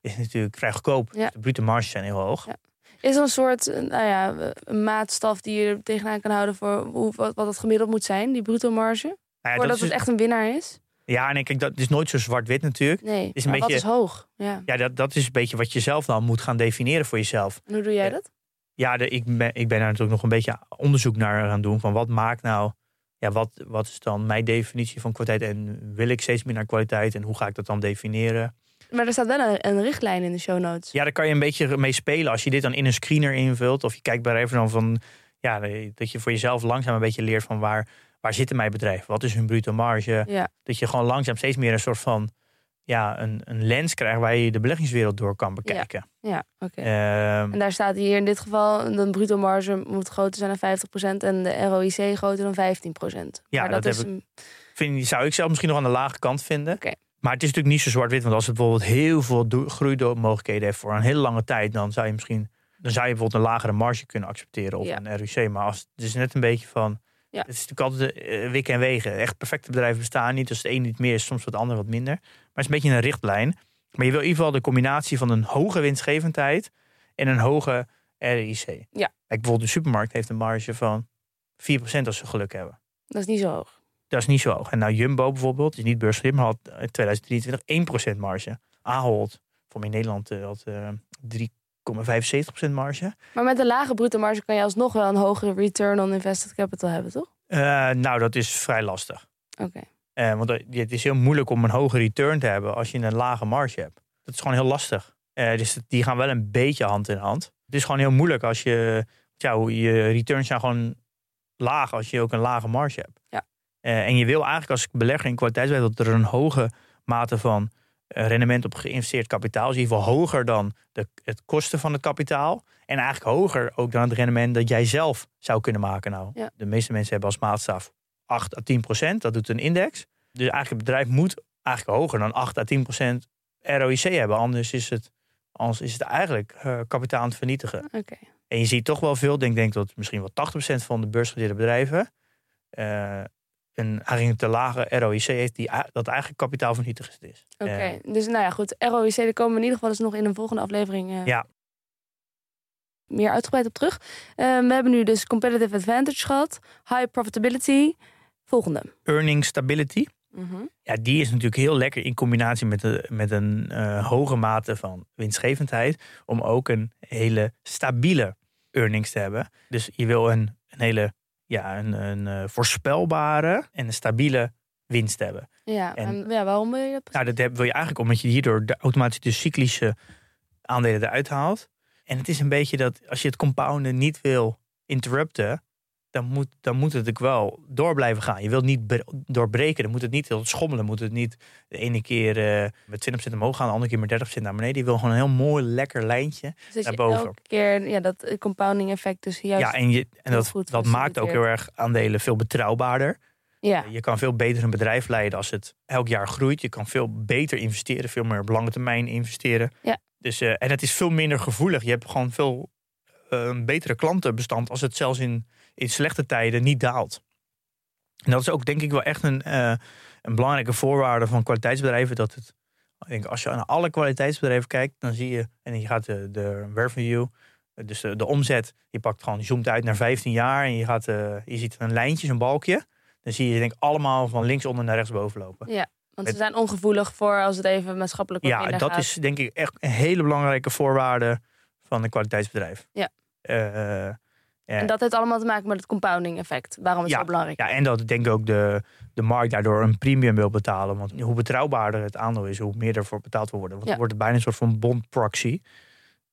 [SPEAKER 2] is natuurlijk vrij goedkoop.
[SPEAKER 1] Ja.
[SPEAKER 2] De bruto marges zijn heel hoog.
[SPEAKER 1] Ja. Is er een soort nou ja, een maatstaf die je er tegenaan kan houden voor hoe, wat, wat het gemiddeld moet zijn, die bruto marge?
[SPEAKER 2] Ja,
[SPEAKER 1] Voordat
[SPEAKER 2] dat is,
[SPEAKER 1] het echt een winnaar is?
[SPEAKER 2] ja, nee, kijk, dat is nooit zo zwart-wit natuurlijk.
[SPEAKER 1] Nee,
[SPEAKER 2] Is een
[SPEAKER 1] maar wat
[SPEAKER 2] beetje-
[SPEAKER 1] is hoog? Ja.
[SPEAKER 2] Ja, dat, dat is een beetje wat je zelf dan moet gaan definiëren voor jezelf.
[SPEAKER 1] En hoe doe jij dat?
[SPEAKER 2] Ja, de, ik, ben, ik ben daar natuurlijk nog een beetje onderzoek naar gaan doen. Van wat maakt nou, ja, wat, wat is dan mijn definitie van kwaliteit? En wil ik steeds meer naar kwaliteit? En hoe ga ik dat dan definiëren?
[SPEAKER 1] Maar er staat wel een, een richtlijn in de show notes.
[SPEAKER 2] Ja, daar kan je een beetje mee spelen. Als je dit dan in een screener invult. Of je kijkt bij even dan van, ja, dat je voor jezelf langzaam een beetje leert van waar, waar zitten mijn bedrijven? Wat is hun bruto marge?
[SPEAKER 1] Ja,
[SPEAKER 2] Dat je gewoon langzaam steeds meer een soort van, ja, een, een lens krijgt waar je de beleggingswereld door kan bekijken.
[SPEAKER 1] ja oké.
[SPEAKER 2] Ehm,
[SPEAKER 1] En daar staat hier in dit geval, de bruto marge moet groter zijn dan 50% en de ROIC groter dan 15%.
[SPEAKER 2] Ja,
[SPEAKER 1] maar dat,
[SPEAKER 2] dat
[SPEAKER 1] is
[SPEAKER 2] vind, zou ik zelf misschien nog aan de lage kant vinden.
[SPEAKER 1] Oké.
[SPEAKER 2] Maar het is natuurlijk niet zo zwart-wit. Want als het bijvoorbeeld heel veel groeimogelijkheden heeft voor een hele lange tijd, dan zou je misschien dan zou je bijvoorbeeld een lagere marge kunnen accepteren of
[SPEAKER 1] Ja.
[SPEAKER 2] een RUC. Maar als, het is net een beetje van. Het is natuurlijk altijd uh, wikken en wegen. Echt perfecte bedrijven bestaan niet. Dus het een niet meer is, soms wat ander wat minder. Maar het is een beetje een richtlijn. Maar je wil in ieder geval de combinatie van een hoge winstgevendheid en een hoge RIC.
[SPEAKER 1] Ja.
[SPEAKER 2] Kijk, bijvoorbeeld de supermarkt heeft een marge van 4% als ze geluk hebben.
[SPEAKER 1] Dat is niet zo hoog.
[SPEAKER 2] Dat is niet zo hoog. En nou Jumbo bijvoorbeeld, is niet beurslim, maar had in 2023 1% marge. Ahold, voor mij in Nederland, eh, had uh, 75% marge.
[SPEAKER 1] Maar met een lage bruto marge kan je alsnog wel een hogere return on invested capital hebben, toch?
[SPEAKER 2] Eh, nou, dat is vrij lastig.
[SPEAKER 1] Oké.
[SPEAKER 2] Eh, want eh, het is heel moeilijk om een hoge return te hebben als je een lage marge hebt. Dat is gewoon heel lastig. Dus die gaan wel een beetje hand in hand. Het is gewoon heel moeilijk als je. Ja, je returns zijn gewoon laag als je ook een lage marge hebt.
[SPEAKER 1] Ja.
[SPEAKER 2] en je wil eigenlijk als belegger in kwaliteit dat er een hoge mate van rendement op geïnvesteerd kapitaal is. In ieder geval hoger dan de, het kosten van het kapitaal. En eigenlijk hoger ook dan het rendement dat jij zelf zou kunnen maken. Nou,
[SPEAKER 1] Ja.
[SPEAKER 2] de meeste mensen hebben als maatstaf 8 à 10 procent. Dat doet een index. Dus eigenlijk het bedrijf moet eigenlijk hoger dan 8 à 10 procent ROIC hebben. Anders is het, anders is het eigenlijk eh, kapitaal aan het vernietigen. En je ziet toch wel veel, ik denk, denk dat misschien wel 80% van de beursgenoteerde bedrijven eh, een te lage ROIC heeft, die, dat eigenlijk kapitaalvernietigend is.
[SPEAKER 1] Oké.
[SPEAKER 2] Eh,
[SPEAKER 1] Dus nou ja, goed. ROIC, daar komen we in ieder geval dus nog in een volgende aflevering eh,
[SPEAKER 2] Ja.
[SPEAKER 1] meer uitgebreid op terug. Eh, we hebben nu dus competitive advantage gehad. High profitability. Volgende.
[SPEAKER 2] earning stability,
[SPEAKER 1] Mhm.
[SPEAKER 2] ja, die is natuurlijk heel lekker in combinatie met, de, met een eh, hoge mate van winstgevendheid, om ook een hele stabiele earnings te hebben. Dus je wil een, een hele ja, een, een eh, voorspelbare en een stabiele winst hebben.
[SPEAKER 1] Ja,
[SPEAKER 2] En-
[SPEAKER 1] en, ja, waarom wil je dat?
[SPEAKER 2] Nou, dat heb- wil je eigenlijk omdat je hierdoor de, automatisch de cyclische aandelen eruit haalt. En het is een beetje dat als je het compounden niet wil interrupten, dan moet, dan moet het ook wel door blijven gaan. Je wilt niet bre- doorbreken, dan moet het niet heel schommelen. Moet het niet de ene keer eh, met 20% omhoog gaan, de andere keer met 30% naar beneden. Je wil gewoon een heel mooi, lekker lijntje.
[SPEAKER 1] Dus dat je
[SPEAKER 2] daarboven.
[SPEAKER 1] elke keer ja, dat eh, compounding effect dus juist...
[SPEAKER 2] ja, en, je, en dat, dat maakt ook heel erg aandelen veel betrouwbaarder.
[SPEAKER 1] ja.
[SPEAKER 2] Je kan veel beter een bedrijf leiden als het elk jaar groeit. Je kan veel beter investeren, veel meer op lange termijn investeren.
[SPEAKER 1] Ja.
[SPEAKER 2] Dus, eh, en het is veel minder gevoelig. Je hebt gewoon veel eh, een betere klantenbestand als het zelfs in, in slechte tijden niet daalt. En dat is ook denk ik wel echt een, eh, een belangrijke voorwaarde van kwaliteitsbedrijven. Dat het, ik denk, als je naar alle kwaliteitsbedrijven kijkt, dan zie je, en je gaat de, de revenue, dus de, de omzet, je pakt gewoon, je zoomt uit naar 15 jaar en je, gaat, eh, je ziet een lijntje, een balkje. Dan zie je denk ik allemaal van linksonder naar rechtsboven lopen.
[SPEAKER 1] ja, want ze zijn ongevoelig voor als het even maatschappelijk wat
[SPEAKER 2] Ja, dat
[SPEAKER 1] gaat.
[SPEAKER 2] is denk ik echt een hele belangrijke voorwaarde van een kwaliteitsbedrijf.
[SPEAKER 1] Ja.
[SPEAKER 2] Eh, eh,
[SPEAKER 1] En dat heeft allemaal te maken met het compounding effect. Waarom het
[SPEAKER 2] Ja,
[SPEAKER 1] zo belangrijk
[SPEAKER 2] ja, en dat denk ik ook de, de markt daardoor een premium wil betalen. Want hoe betrouwbaarder het aandeel is, hoe meer ervoor betaald wil worden. Want
[SPEAKER 1] Ja.
[SPEAKER 2] dan wordt het bijna een soort van bond proxy.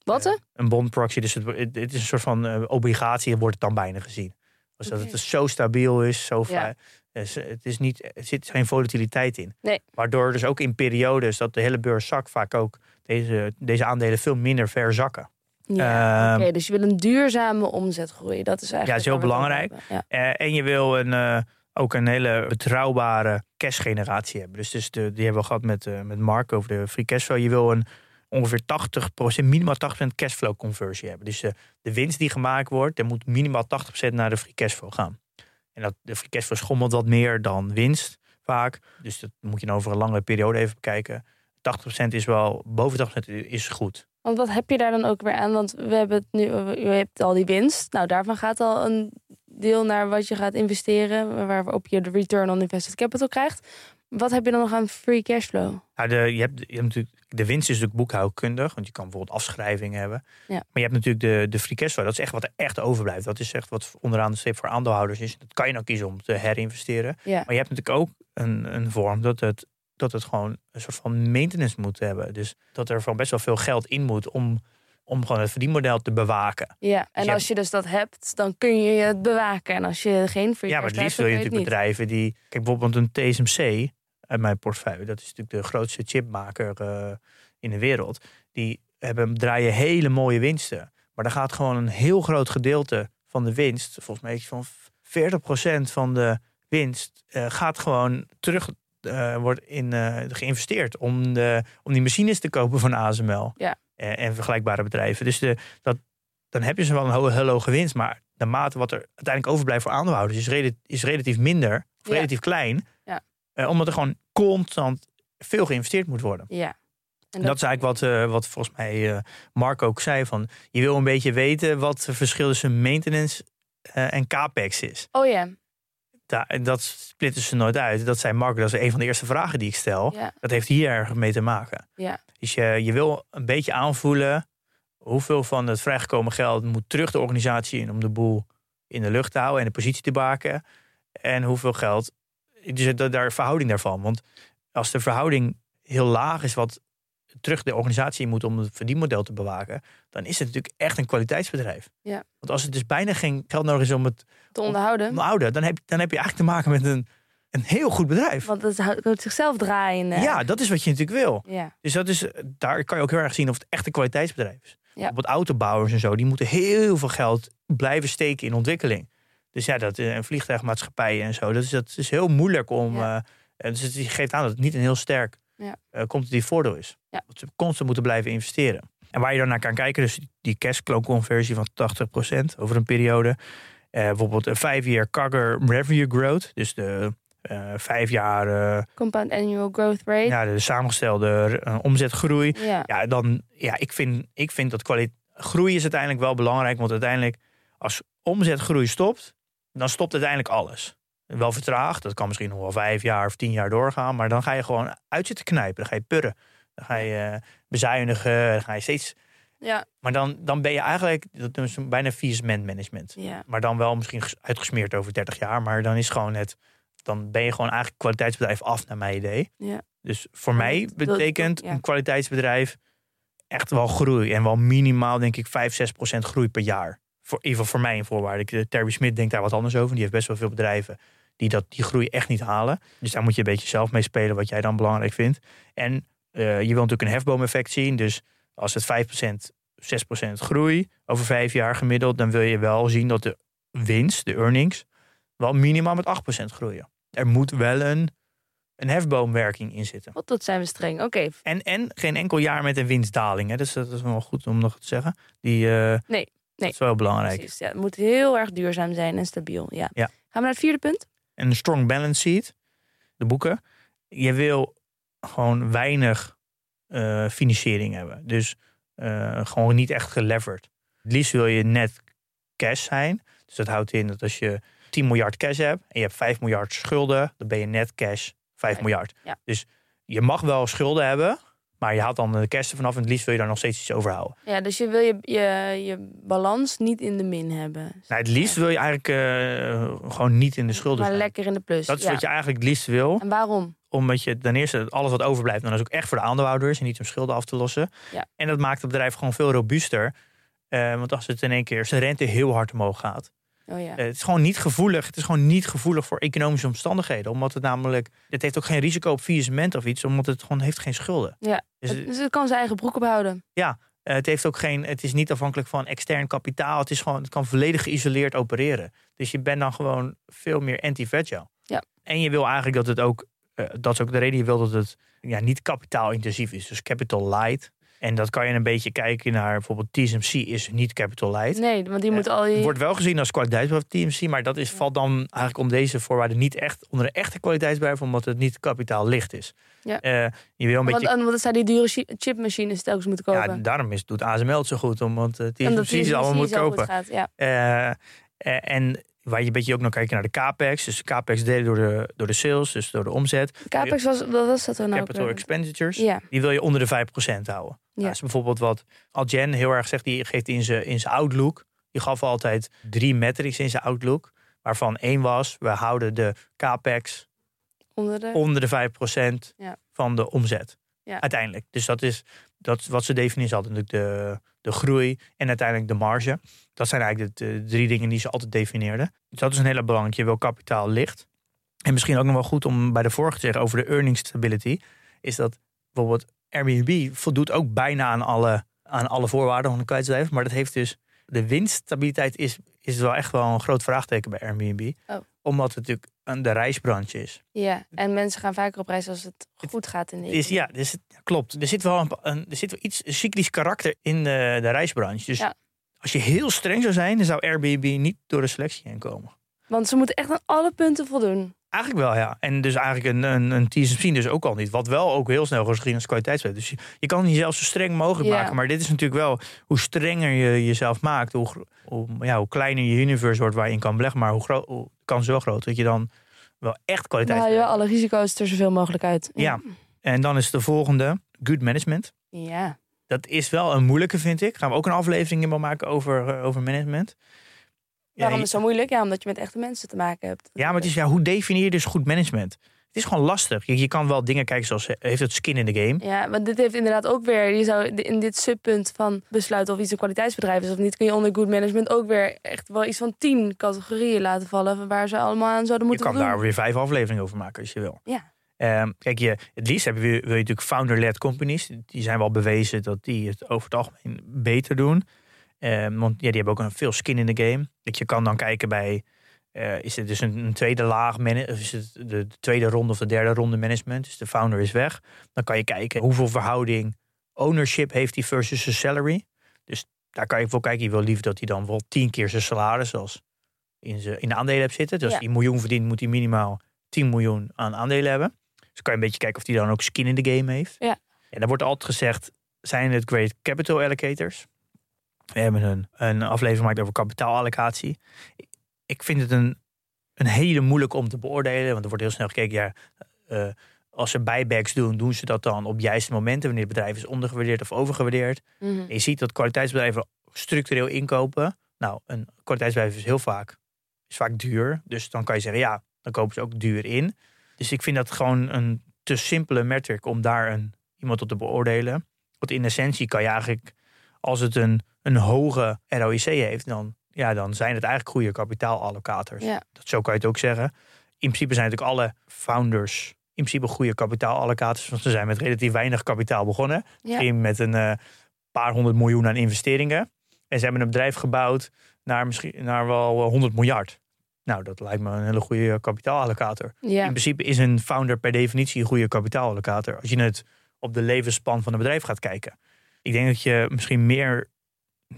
[SPEAKER 1] Wat?
[SPEAKER 2] Eh, een bond proxy, dus het, het, het is een soort van eh, obligatie, wordt het dan bijna gezien. Dus dat het zo stabiel is, zo
[SPEAKER 1] Ja.
[SPEAKER 2] Dus het, is niet, er zit geen volatiliteit in.
[SPEAKER 1] Nee.
[SPEAKER 2] Waardoor dus ook in periodes dat de hele beurs zakt, vaak ook deze, deze aandelen veel minder ver zakken.
[SPEAKER 1] Ja,
[SPEAKER 2] Ehm,
[SPEAKER 1] oké. Dus je wil een duurzame omzetgroei. Dat is eigenlijk
[SPEAKER 2] Ja, is heel belangrijk.
[SPEAKER 1] Ja.
[SPEAKER 2] Eh, en je wil een, eh, ook een hele betrouwbare cashgeneratie hebben. Dus, dus de, die hebben we gehad met, eh, met Mark over de free cashflow. Je wil een ongeveer 80%, minimaal 80% cashflow conversie hebben. Dus de, de winst die gemaakt wordt, er moet minimaal 80% naar de free cashflow gaan. En dat, de free cashflow schommelt wat meer dan winst vaak. Dus dat moet je dan over een langere periode even bekijken. 80% is wel, boven 80% is goed.
[SPEAKER 1] Want wat heb je daar dan ook weer aan? Want we hebben het nu, je hebt al die winst. Nou, daarvan gaat al een deel naar wat je gaat investeren, waarop je de return on invested capital krijgt. Wat heb je dan nog aan free cashflow?
[SPEAKER 2] Nou, de, je hebt, je hebt natuurlijk, de winst is natuurlijk boekhoudkundig, want je kan bijvoorbeeld afschrijvingen hebben.
[SPEAKER 1] Ja.
[SPEAKER 2] Maar je hebt natuurlijk de, de free cashflow, dat is echt wat er echt overblijft. Dat is echt wat onderaan de streep voor aandeelhouders is. Dat kan je nou kiezen om te herinvesteren.
[SPEAKER 1] Ja.
[SPEAKER 2] Maar je hebt natuurlijk ook een, een vorm dat het, dat het gewoon een soort van maintenance moet hebben. Dus dat er van best wel veel geld in moet om, om gewoon het verdienmodel te bewaken.
[SPEAKER 1] Ja, en
[SPEAKER 2] je
[SPEAKER 1] als je dus dat hebt, dan kun je het bewaken. En als je geen
[SPEAKER 2] ja, maar het liefst wil je natuurlijk bedrijven die... Kijk, bijvoorbeeld een TSMC uit mijn portefeuille. Dat is natuurlijk de grootste chipmaker eh, in de wereld. Die hebben, draaien hele mooie winsten. Maar dan gaat gewoon een heel groot gedeelte van de winst... volgens mij iets van 40% van de winst... eh, gaat gewoon terug eh, wordt in, eh, geïnvesteerd om, de, om die machines te kopen van ASML.
[SPEAKER 1] Ja.
[SPEAKER 2] En, en vergelijkbare bedrijven. Dus de, dat, dan heb je ze wel een heel hoge winst. Maar de mate wat er uiteindelijk overblijft voor aandeelhouders is, rela- is relatief minder, of
[SPEAKER 1] Ja.
[SPEAKER 2] relatief klein.
[SPEAKER 1] Ja.
[SPEAKER 2] Eh, omdat er gewoon constant veel geïnvesteerd moet worden.
[SPEAKER 1] Ja. En
[SPEAKER 2] En dat is eigenlijk wat, wat volgens mij eh, Mark ook zei. Van, je wil een beetje weten wat het verschil tussen maintenance en capex is.
[SPEAKER 1] Oh ja.
[SPEAKER 2] Da- en dat splitten ze nooit uit. Dat zei Mark, dat is een van de eerste vragen die ik stel.
[SPEAKER 1] Ja.
[SPEAKER 2] Dat heeft hier erg mee te maken.
[SPEAKER 1] Ja.
[SPEAKER 2] Dus je, je wil een beetje aanvoelen hoeveel van het vrijgekomen geld moet terug de organisatie in om de boel in de lucht te houden en de positie te baken. En hoeveel geld, dus dat- daar verhouding daarvan. Want als de verhouding heel laag is wat terug de organisatie in moet om het verdienmodel te bewaken, dan is het natuurlijk echt een kwaliteitsbedrijf.
[SPEAKER 1] Ja.
[SPEAKER 2] Want als het dus bijna geen geld nodig is om het
[SPEAKER 1] Te onderhouden.
[SPEAKER 2] dan heb, dan heb je eigenlijk te maken met een, een heel goed bedrijf.
[SPEAKER 1] Want het houdt- zichzelf draaien. eh.
[SPEAKER 2] Ja, dat is wat je natuurlijk wil.
[SPEAKER 1] Ja.
[SPEAKER 2] Dus dat is, daar kan je ook heel erg zien of het echt een kwaliteitsbedrijf is.
[SPEAKER 1] Ja.
[SPEAKER 2] Op het autobouwers en zo, die moeten heel veel geld blijven steken in ontwikkeling. Dus ja, dat, eh, en vliegtuigmaatschappijen en zo, dat is, dat is heel moeilijk om.
[SPEAKER 1] Ja.
[SPEAKER 2] eh, en dus het geeft aan dat het niet een heel sterk
[SPEAKER 1] Ja.
[SPEAKER 2] eh, competitief voordeel is.
[SPEAKER 1] Ja.
[SPEAKER 2] Dat ze constant moeten blijven investeren. En waar je dan naar kan kijken, dus die cashflow conversie van 80% over een periode. Eh, bijvoorbeeld een vijf jaar CAGR revenue growth. Dus de eh, vijf jaar
[SPEAKER 1] Compound annual growth rate.
[SPEAKER 2] ja, de samengestelde omzetgroei.
[SPEAKER 1] Ja.
[SPEAKER 2] Ja, dan, ja ik, vind, ik vind dat kwaliteit. Groei is uiteindelijk wel belangrijk. Want uiteindelijk, als omzetgroei stopt, dan stopt uiteindelijk alles. Wel vertraagd, dat kan misschien nog wel vijf jaar of tien jaar doorgaan. Maar dan ga je gewoon uit zitten knijpen. Dan ga je purren. Dan ga je eh, bezuinigen. Dan ga je steeds.
[SPEAKER 1] Ja.
[SPEAKER 2] Maar dan, dan ben je eigenlijk. Dat is bijna faillissement management.
[SPEAKER 1] Ja.
[SPEAKER 2] Maar dan wel misschien ges- uitgesmeerd over 30 jaar. Maar dan is gewoon het. Dan ben je gewoon eigenlijk kwaliteitsbedrijf af, naar mijn idee.
[SPEAKER 1] Ja.
[SPEAKER 2] Dus voor mij
[SPEAKER 1] dat- dat-
[SPEAKER 2] betekent een kwaliteitsbedrijf echt wel groei. En wel minimaal, denk ik, 5, 6 procent groei per jaar. Voor, in ieder geval voor mij in voorwaarden. Ik- eh, Terry Smit denkt daar wat anders over. Die heeft best wel veel bedrijven die dat, die groei echt niet halen. Dus daar moet je een beetje zelf mee spelen wat jij dan belangrijk vindt. En eh, je wil natuurlijk een hefboomeffect zien. Dus als het 5% 6% groei over vijf jaar gemiddeld... dan wil je wel zien dat de winst, de earnings, wel minimaal met 8% groeien. Er moet wel een, een hefboomwerking in zitten.
[SPEAKER 1] Wat tot zijn we streng. Oké.
[SPEAKER 2] En, en geen enkel jaar met een winstdaling. Hè? Dus dat is wel goed om nog te zeggen. Die, eh,
[SPEAKER 1] Nee,
[SPEAKER 2] Dat is wel belangrijk.
[SPEAKER 1] Precies. Ja, het moet heel erg duurzaam zijn en stabiel. Ja.
[SPEAKER 2] Ja.
[SPEAKER 1] Gaan we naar het vierde punt?
[SPEAKER 2] En een strong balance sheet. De boeken. Je wil gewoon weinig eh, financiering hebben. Dus eh, gewoon niet echt geleverd. Het liefst wil je net cash zijn. Dus dat houdt in dat als je 10 miljard cash hebt en je hebt 5 miljard schulden, dan ben je net cash 5
[SPEAKER 1] Vijf,
[SPEAKER 2] miljard.
[SPEAKER 1] ja.
[SPEAKER 2] Dus je mag wel schulden hebben, maar je haalt dan de cash ervan af en het liefst wil je daar nog steeds iets over houden.
[SPEAKER 1] Ja, dus je wil je, je, je balans niet in de min hebben.
[SPEAKER 2] Nou, het liefst wil je eigenlijk eh, gewoon niet in de schulden
[SPEAKER 1] maar
[SPEAKER 2] zijn.
[SPEAKER 1] lekker in de plus.
[SPEAKER 2] Dat is
[SPEAKER 1] ja.
[SPEAKER 2] wat je eigenlijk het liefst wil.
[SPEAKER 1] En waarom?
[SPEAKER 2] Omdat je ten eerste alles wat overblijft, dan is ook echt voor de aandeelhouders en niet om schulden af te lossen.
[SPEAKER 1] Ja.
[SPEAKER 2] En dat maakt het bedrijf gewoon veel robuuster. Eh, want als het in één keer zijn rente heel hard omhoog gaat.
[SPEAKER 1] Oh ja.
[SPEAKER 2] eh, het is gewoon niet gevoelig. Het is gewoon niet gevoelig voor economische omstandigheden. Omdat het namelijk. Het heeft ook geen risico op faillissement of iets. Omdat het gewoon heeft geen schulden.
[SPEAKER 1] Ja.
[SPEAKER 2] Dus,
[SPEAKER 1] Het- dus het kan zijn eigen broek ophouden.
[SPEAKER 2] eh, het heeft ook geen. Het is niet afhankelijk van extern kapitaal. Het is gewoon. Het kan volledig geïsoleerd opereren. Dus je bent dan gewoon veel meer anti-fragile.
[SPEAKER 1] Ja.
[SPEAKER 2] En je wil eigenlijk dat het ook. eh, dat is ook de reden. Je wil dat het ja, niet kapitaalintensief is. Dus capital light. En dat kan je een beetje kijken naar bijvoorbeeld TSMC is niet capital light.
[SPEAKER 1] Nee, want die
[SPEAKER 2] Ja,
[SPEAKER 1] moet al je...
[SPEAKER 2] Wordt wel gezien als kwaliteitsbedrijf TMC, maar dat is, valt dan eigenlijk om deze voorwaarden niet echt onder een echte kwaliteitsbedrijf, omdat het niet kapitaallicht is.
[SPEAKER 1] Ja.
[SPEAKER 2] Eh, je wil een
[SPEAKER 1] want,
[SPEAKER 2] beetje.
[SPEAKER 1] want dat zij die dure chi- chipmachines telkens moeten kopen.
[SPEAKER 2] Ja, daarom is, doet ASML het zo goed, omdat uh,
[SPEAKER 1] Omdat
[SPEAKER 2] TSMC ze allemaal moet kopen.
[SPEAKER 1] gaat, ja.
[SPEAKER 2] Eh, eh, en waar je een beetje ook naar kijkt naar de capex. Dus capex delen door de, door de sales, dus door de omzet.
[SPEAKER 1] Capex was, wat was dat dan nou? ook
[SPEAKER 2] Capital
[SPEAKER 1] weer?
[SPEAKER 2] expenditures.
[SPEAKER 1] Ja,
[SPEAKER 2] Die wil je onder de 5% houden.
[SPEAKER 1] Ja.
[SPEAKER 2] Dat is bijvoorbeeld wat Algen heel erg zegt. Die geeft in zijn in zijn Outlook. Die gaf altijd drie metrics in zijn Outlook. Waarvan één was, we houden de capex
[SPEAKER 1] onder de...
[SPEAKER 2] onder de 5%
[SPEAKER 1] Ja.
[SPEAKER 2] van de omzet.
[SPEAKER 1] Ja.
[SPEAKER 2] Uiteindelijk. Dus dat is dat wat ze definiëren is altijd de, de groei en uiteindelijk de marge. Dat zijn eigenlijk de, drie dingen die ze altijd definieerden. Dus dat is een hele belangrijke. Je wil kapitaal licht. En misschien ook nog wel goed om bij de vorige te zeggen over de earnings stability. Is dat bijvoorbeeld Airbnb voldoet ook bijna aan alle, aan alle voorwaarden van een kwijtbedrijf. Maar dat heeft dus de winststabiliteit is, is wel echt wel een groot vraagteken bij Airbnb.
[SPEAKER 1] Oh.
[SPEAKER 2] Omdat het natuurlijk een de reisbranche is.
[SPEAKER 1] Ja, en mensen gaan vaker op reis als het goed gaat in de
[SPEAKER 2] Het is, ja, dus het, klopt. Er zit wel, een, een- er zit wel iets cyclisch karakter in de, de reisbranche. Dus
[SPEAKER 1] Ja.
[SPEAKER 2] als je heel streng zou zijn, dan zou Airbnb niet door de selectie heen komen.
[SPEAKER 1] Want ze moeten echt aan alle punten voldoen.
[SPEAKER 2] Eigenlijk wel, ja. En dus eigenlijk een, een, een TSMC dus ook al niet. Wat wel ook heel snel gezien als kwaliteitswet. Dus je, je kan jezelf zo streng mogelijk
[SPEAKER 1] Ja.
[SPEAKER 2] maken. Maar dit is natuurlijk wel hoe strenger je jezelf maakt. Hoe, ja, hoe kleiner je universe wordt waar je kan beleggen. Maar hoe groot, hoe, de kans is wel groot dat je dan wel echt
[SPEAKER 1] Dan
[SPEAKER 2] kwaliteit
[SPEAKER 1] haal je wel alle risico's er zoveel mogelijk uit.
[SPEAKER 2] Ja. En dan is de volgende, good management.
[SPEAKER 1] Ja.
[SPEAKER 2] Dat is wel een moeilijke, vind ik. Gaan we ook een aflevering in wel maken over, eh, over management. Ja,
[SPEAKER 1] Waarom
[SPEAKER 2] je-
[SPEAKER 1] is het zo moeilijk? Ja, omdat je met echte mensen te maken hebt.
[SPEAKER 2] ja, maar het is, ja, hoe definieer je dus goed management? Het is gewoon lastig. Je, je kan wel dingen kijken zoals, eh, heeft het skin in de game?
[SPEAKER 1] Ja, want dit heeft inderdaad ook weer... Je zou in dit subpunt van besluiten of iets een kwaliteitsbedrijf is of niet... kun je onder good management ook weer echt wel iets van tien categorieën laten vallen... waar ze allemaal aan zouden
[SPEAKER 2] Je
[SPEAKER 1] moeten
[SPEAKER 2] kan
[SPEAKER 1] voldoen.
[SPEAKER 2] daar weer vijf afleveringen over maken als je wil.
[SPEAKER 1] Ja.
[SPEAKER 2] Ehm, kijk, je, het liefst heb je, wil je natuurlijk founder-led companies. Die zijn wel bewezen dat die het over het algemeen beter doen. Ehm, want ja, die hebben ook een veel skin in de game. Dat je kan dan kijken bij, eh, is het dus een, een tweede laag, of is het de, de tweede ronde of de derde ronde management. Dus de founder is weg. Dan kan je kijken hoeveel verhouding ownership heeft hij versus zijn salary. Dus daar kan je voor kijken. Je wil liever dat hij dan wel tien keer zijn salaris als in, zijn, in de aandelen hebt zitten. Dus als hij een miljoen verdient, moet hij minimaal 10 miljoen aan aandelen hebben. Dus kan je een beetje kijken of hij dan ook skin in de game heeft.
[SPEAKER 1] Ja.
[SPEAKER 2] En dan wordt altijd gezegd, zijn het great capital allocators? We hebben een, een aflevering gemaakt over kapitaalallocatie. Ik- vind het een, een hele moeilijk om te beoordelen. Want er wordt heel snel gekeken, ja, eh, als ze buybacks doen, doen ze dat dan op juiste momenten, wanneer het bedrijf is ondergewaardeerd of overgewaardeerd.
[SPEAKER 1] Mhm.
[SPEAKER 2] Je ziet dat kwaliteitsbedrijven structureel inkopen. Nou, een kwaliteitsbedrijf is heel vaak, is vaak duur. Dus dan kan je zeggen, ja, dan kopen ze ook duur in. Dus ik vind dat gewoon een te simpele metric om daar een, iemand op te beoordelen. Want in essentie kan je eigenlijk, als het een, een hoge ROIC heeft, dan, ja, dan zijn het eigenlijk goede kapitaalallocators.
[SPEAKER 1] Ja.
[SPEAKER 2] Dat, zo kan je het ook zeggen. In principe zijn natuurlijk alle founders in principe goede kapitaalallocators. Want ze zijn met relatief weinig kapitaal begonnen.
[SPEAKER 1] Ja.
[SPEAKER 2] Misschien met een eh, paar honderd miljoen aan investeringen. En ze hebben een bedrijf gebouwd naar, misschien, naar wel eh, 100 miljard. Nou, dat lijkt me een hele goede kapitaalallocator.
[SPEAKER 1] Ja.
[SPEAKER 2] In principe is een founder per definitie een goede kapitaalallocator. Als je het op de levensspan van een bedrijf gaat kijken. Ik denk dat je misschien meer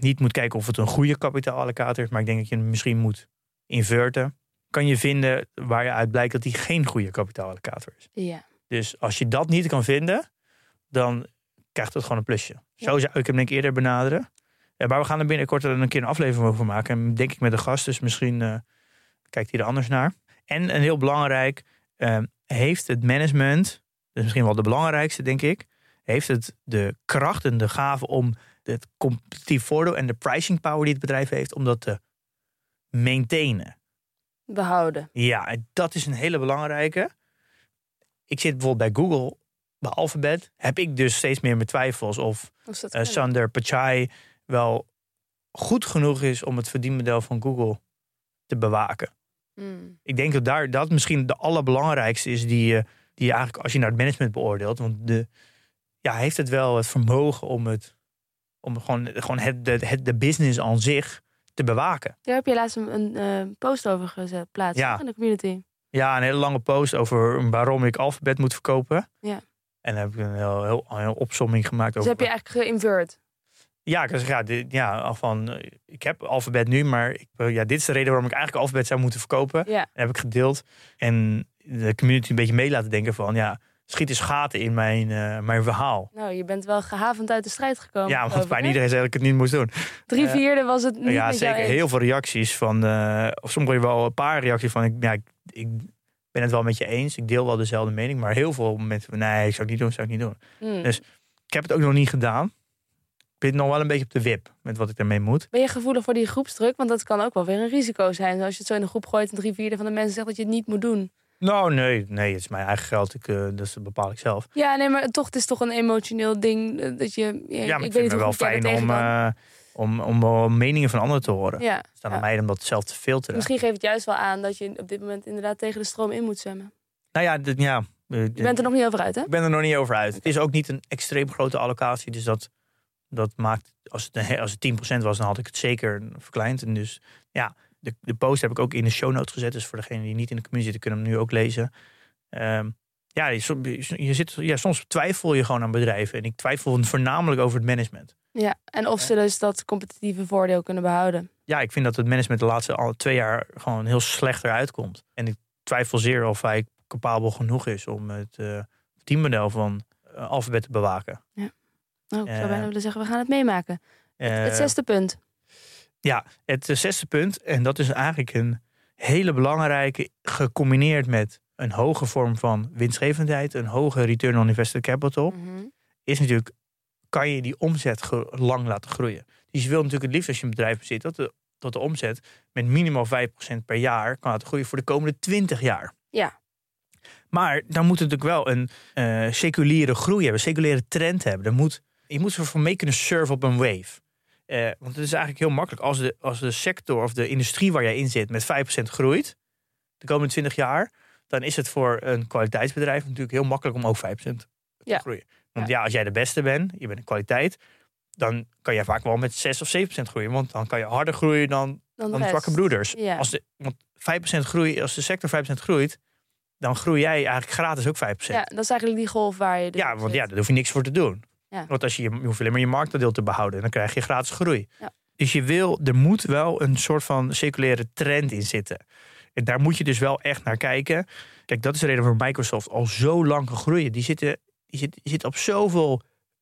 [SPEAKER 2] niet moet kijken of het een goede kapitaalallocator is. Maar ik denk dat je hem misschien moet inverten. Kan je vinden waar je uit blijkt dat hij geen goede kapitaalallocator is.
[SPEAKER 1] ja.
[SPEAKER 2] Dus als je dat niet kan vinden, dan krijgt het gewoon een plusje. Zo zou ik hem denk ik eerder benaderen. Ja, maar we gaan er binnenkort een keer een aflevering over maken. En denk ik met een gast, dus misschien eh, kijkt hij er anders naar. En een heel belangrijk, eh, heeft het management, dat is misschien wel de belangrijkste denk ik, heeft het de kracht en de gave om het competitief voordeel en de pricing power die het bedrijf heeft, om dat te maintainen.
[SPEAKER 1] Behouden.
[SPEAKER 2] Ja, dat is een hele belangrijke. Ik zit bijvoorbeeld bij Google, bij Alphabet, heb ik dus steeds meer mijn twijfels of eh. Sander Pichai wel goed genoeg is om het verdienmodel van Google te bewaken.
[SPEAKER 1] Mm.
[SPEAKER 2] Ik denk dat daar dat misschien de allerbelangrijkste is die je, die je eigenlijk als je naar het management beoordeelt. Want de, ja, heeft het wel het vermogen om het om gewoon, gewoon het, de, het, de business aan zich te bewaken.
[SPEAKER 1] Daar heb je laatst een, een eh, post over gezet, plaats
[SPEAKER 2] Ja.
[SPEAKER 1] toch, in de community.
[SPEAKER 2] Ja, een hele lange post over waarom ik Alphabet moet verkopen.
[SPEAKER 1] Ja.
[SPEAKER 2] En dan heb ik een heel, heel, heel opsomming gemaakt
[SPEAKER 1] Dus
[SPEAKER 2] over.
[SPEAKER 1] heb je eigenlijk geïnvert.
[SPEAKER 2] Ja, ik zeg ja, dit, ja, van eh, ik heb Alphabet nu, maar ik, eh, ja, dit is de reden waarom ik eigenlijk Alphabet zou moeten verkopen.
[SPEAKER 1] Ja.
[SPEAKER 2] En heb ik gedeeld en de community een beetje mee laten denken van ja, schiet eens gaten in mijn, eh, mijn verhaal.
[SPEAKER 1] Nou, je bent wel gehavend uit de strijd gekomen.
[SPEAKER 2] ja, want bijna iedereen zei dat ik het niet moest doen.
[SPEAKER 1] Drie
[SPEAKER 2] eh,
[SPEAKER 1] vierde was het niet
[SPEAKER 2] ja, zeker heel veel reacties van, eh of sommige wel een paar reacties van ik, ja, ik, ik ben het wel met je eens. Ik deel wel dezelfde mening, maar heel veel mensen van nee, ik zou het niet doen, zou ik niet doen.
[SPEAKER 1] Mm.
[SPEAKER 2] Dus- Ik heb het ook nog niet gedaan. Ik ben nog wel een beetje op de wip met wat ik ermee moet.
[SPEAKER 1] Ben je gevoelig voor die groepsdruk? Want dat kan ook wel weer een risico zijn. Als je het zo in de groep gooit en drie vierde van de mensen zegt dat je het niet moet doen.
[SPEAKER 2] Nou, nee, nee, het is mijn eigen geld. Ik, eh, dus dat bepaal ik zelf.
[SPEAKER 1] Ja, nee, maar toch, het is toch een emotioneel ding. eh, Dat je, ja,
[SPEAKER 2] Ja, maar
[SPEAKER 1] ik
[SPEAKER 2] vind het wel fijn om, eh, om, om meningen van anderen te horen.
[SPEAKER 1] ja.
[SPEAKER 2] Het staat
[SPEAKER 1] ja.
[SPEAKER 2] aan mij om dat zelf te filteren.
[SPEAKER 1] Misschien geeft het juist wel aan dat je op dit moment inderdaad tegen de stroom in moet zwemmen.
[SPEAKER 2] Nou ja, dit, ja
[SPEAKER 1] Je bent er nog niet over uit, hè?
[SPEAKER 2] ik ben er nog niet over uit. Het is ook niet een extreem grote allocatie. Dus dat, dat maakt, als het, als het 10% was, dan had ik het zeker verkleind. En dus ja, De, de post heb ik ook in de show notes gezet. Dus voor degenen die niet in de community zitten, kunnen hem nu ook lezen. Ehm, ja, je, je zit, ja, soms twijfel je gewoon aan bedrijven. En ik twijfel voornamelijk over het management.
[SPEAKER 1] Ja, en of ze dus dat competitieve voordeel kunnen behouden.
[SPEAKER 2] Ja, ik vind dat het management de laatste al twee jaar gewoon heel slechter uitkomt. En ik twijfel zeer of hij capabel genoeg is om het uh, teammodel van uh, Alphabet te bewaken.
[SPEAKER 1] Ja. Nou, ik zou bijna willen zeggen, we gaan het meemaken. het zesde punt.
[SPEAKER 2] Ja, het zesde punt. En dat is eigenlijk een hele belangrijke, gecombineerd met een hoge vorm van winstgevendheid, een hoge return on invested capital,
[SPEAKER 1] Mhm.
[SPEAKER 2] is natuurlijk, kan je die omzet lang laten groeien. Dus je wil natuurlijk het liefst als je een bedrijf bezit, dat de, dat de omzet met minimaal 5% per jaar kan laten groeien voor de komende 20 jaar.
[SPEAKER 1] Ja.
[SPEAKER 2] Maar dan moet het natuurlijk wel een uh, seculiere groei hebben, een seculiere trend hebben. Er moet, je moet ervoor mee kunnen surfen op een wave. Uh, want het is eigenlijk heel makkelijk als de, als de sector of de industrie waar jij in zit met 5% groeit de komende 20 jaar, dan is het voor een kwaliteitsbedrijf natuurlijk heel makkelijk om ook 5% te
[SPEAKER 1] ja.
[SPEAKER 2] groeien. Want ja. als jij de beste bent, je bent een kwaliteit, dan kan je vaak wel met 6 of 7% groeien. Want dan kan je harder groeien dan,
[SPEAKER 1] dan,
[SPEAKER 2] dan de zwakke broeders.
[SPEAKER 1] Ja.
[SPEAKER 2] Als de, want 5% groei, als de sector 5% groeit, dan groei jij eigenlijk gratis ook 5%.
[SPEAKER 1] Ja, dat is eigenlijk die golf waar je. dus
[SPEAKER 2] Ja, want ja, daar hoef je niks voor te doen.
[SPEAKER 1] Ja.
[SPEAKER 2] Want als je, je hoeft alleen maar je marktaandeel te behouden, en dan krijg je gratis groei.
[SPEAKER 1] Ja.
[SPEAKER 2] Dus je wil, er moet wel een soort van circulaire trend in zitten. En daar moet je dus wel echt naar kijken. Kijk, dat is de reden waarom Microsoft al zo lang kan groeien. Die zitten, die zitten, die zitten op zoveel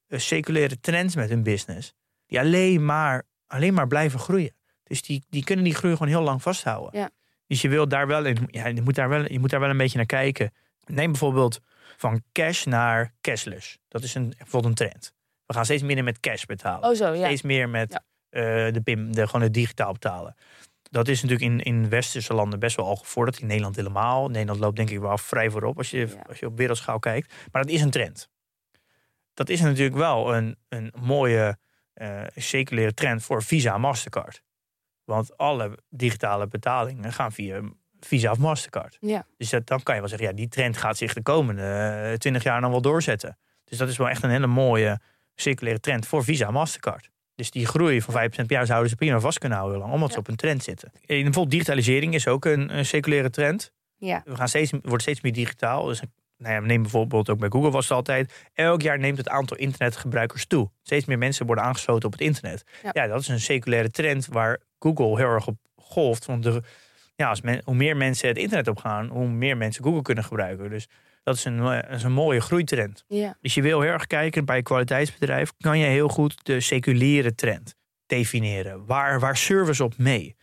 [SPEAKER 2] uh, circulaire trends met hun business. Die alleen maar, alleen maar blijven groeien. Dus die, die kunnen die groei gewoon heel lang vasthouden.
[SPEAKER 1] Ja.
[SPEAKER 2] Dus je wil daar wel, in, ja, je, moet daar wel, je moet daar wel een beetje naar kijken. Neem bijvoorbeeld van cash naar cashless. Dat is een, bijvoorbeeld een trend. We gaan steeds minder met cash betalen.
[SPEAKER 1] Oh zo, ja.
[SPEAKER 2] Steeds meer met
[SPEAKER 1] Ja.
[SPEAKER 2] uh, de PIM, de, gewoon het digitaal betalen. Dat is natuurlijk in, in westerse landen best wel al gevorderd. In Nederland helemaal. Nederland loopt denk ik wel vrij voorop als je,
[SPEAKER 1] Ja.
[SPEAKER 2] als je op wereldschaal kijkt. Maar dat is een trend. Dat is natuurlijk wel een, een mooie uh, circulaire trend voor Visa en Mastercard. Want alle digitale betalingen gaan via Visa of Mastercard.
[SPEAKER 1] Ja.
[SPEAKER 2] Dus dat, dan kan je wel zeggen, ja, die trend gaat zich de komende twintig jaar dan wel doorzetten. Dus dat is wel echt een hele mooie circulaire trend voor Visa en Mastercard. Dus die groei van 5% per jaar zouden ze prima vast kunnen houden, lang, omdat
[SPEAKER 1] Ja.
[SPEAKER 2] ze op een trend zitten. En bijvoorbeeld digitalisering is ook een, een circulaire trend.
[SPEAKER 1] Ja.
[SPEAKER 2] We gaan steeds, wordt steeds meer digitaal. Dus nou ja, neem bijvoorbeeld ook bij Google was het altijd. Elk jaar neemt het aantal internetgebruikers toe. Steeds meer mensen worden aangesloten op het internet.
[SPEAKER 1] Ja.
[SPEAKER 2] Ja, dat is een circulaire trend waar Google heel erg op golft. Want de, ja, als men, hoe meer mensen het internet opgaan, hoe meer mensen Google kunnen gebruiken. Dus dat is een, eh, dat is een mooie groeitrend.
[SPEAKER 1] Ja.
[SPEAKER 2] Dus je wil heel erg kijken bij een kwaliteitsbedrijf, kan je heel goed de seculiere trend definiëren. Waar, waar service op mee?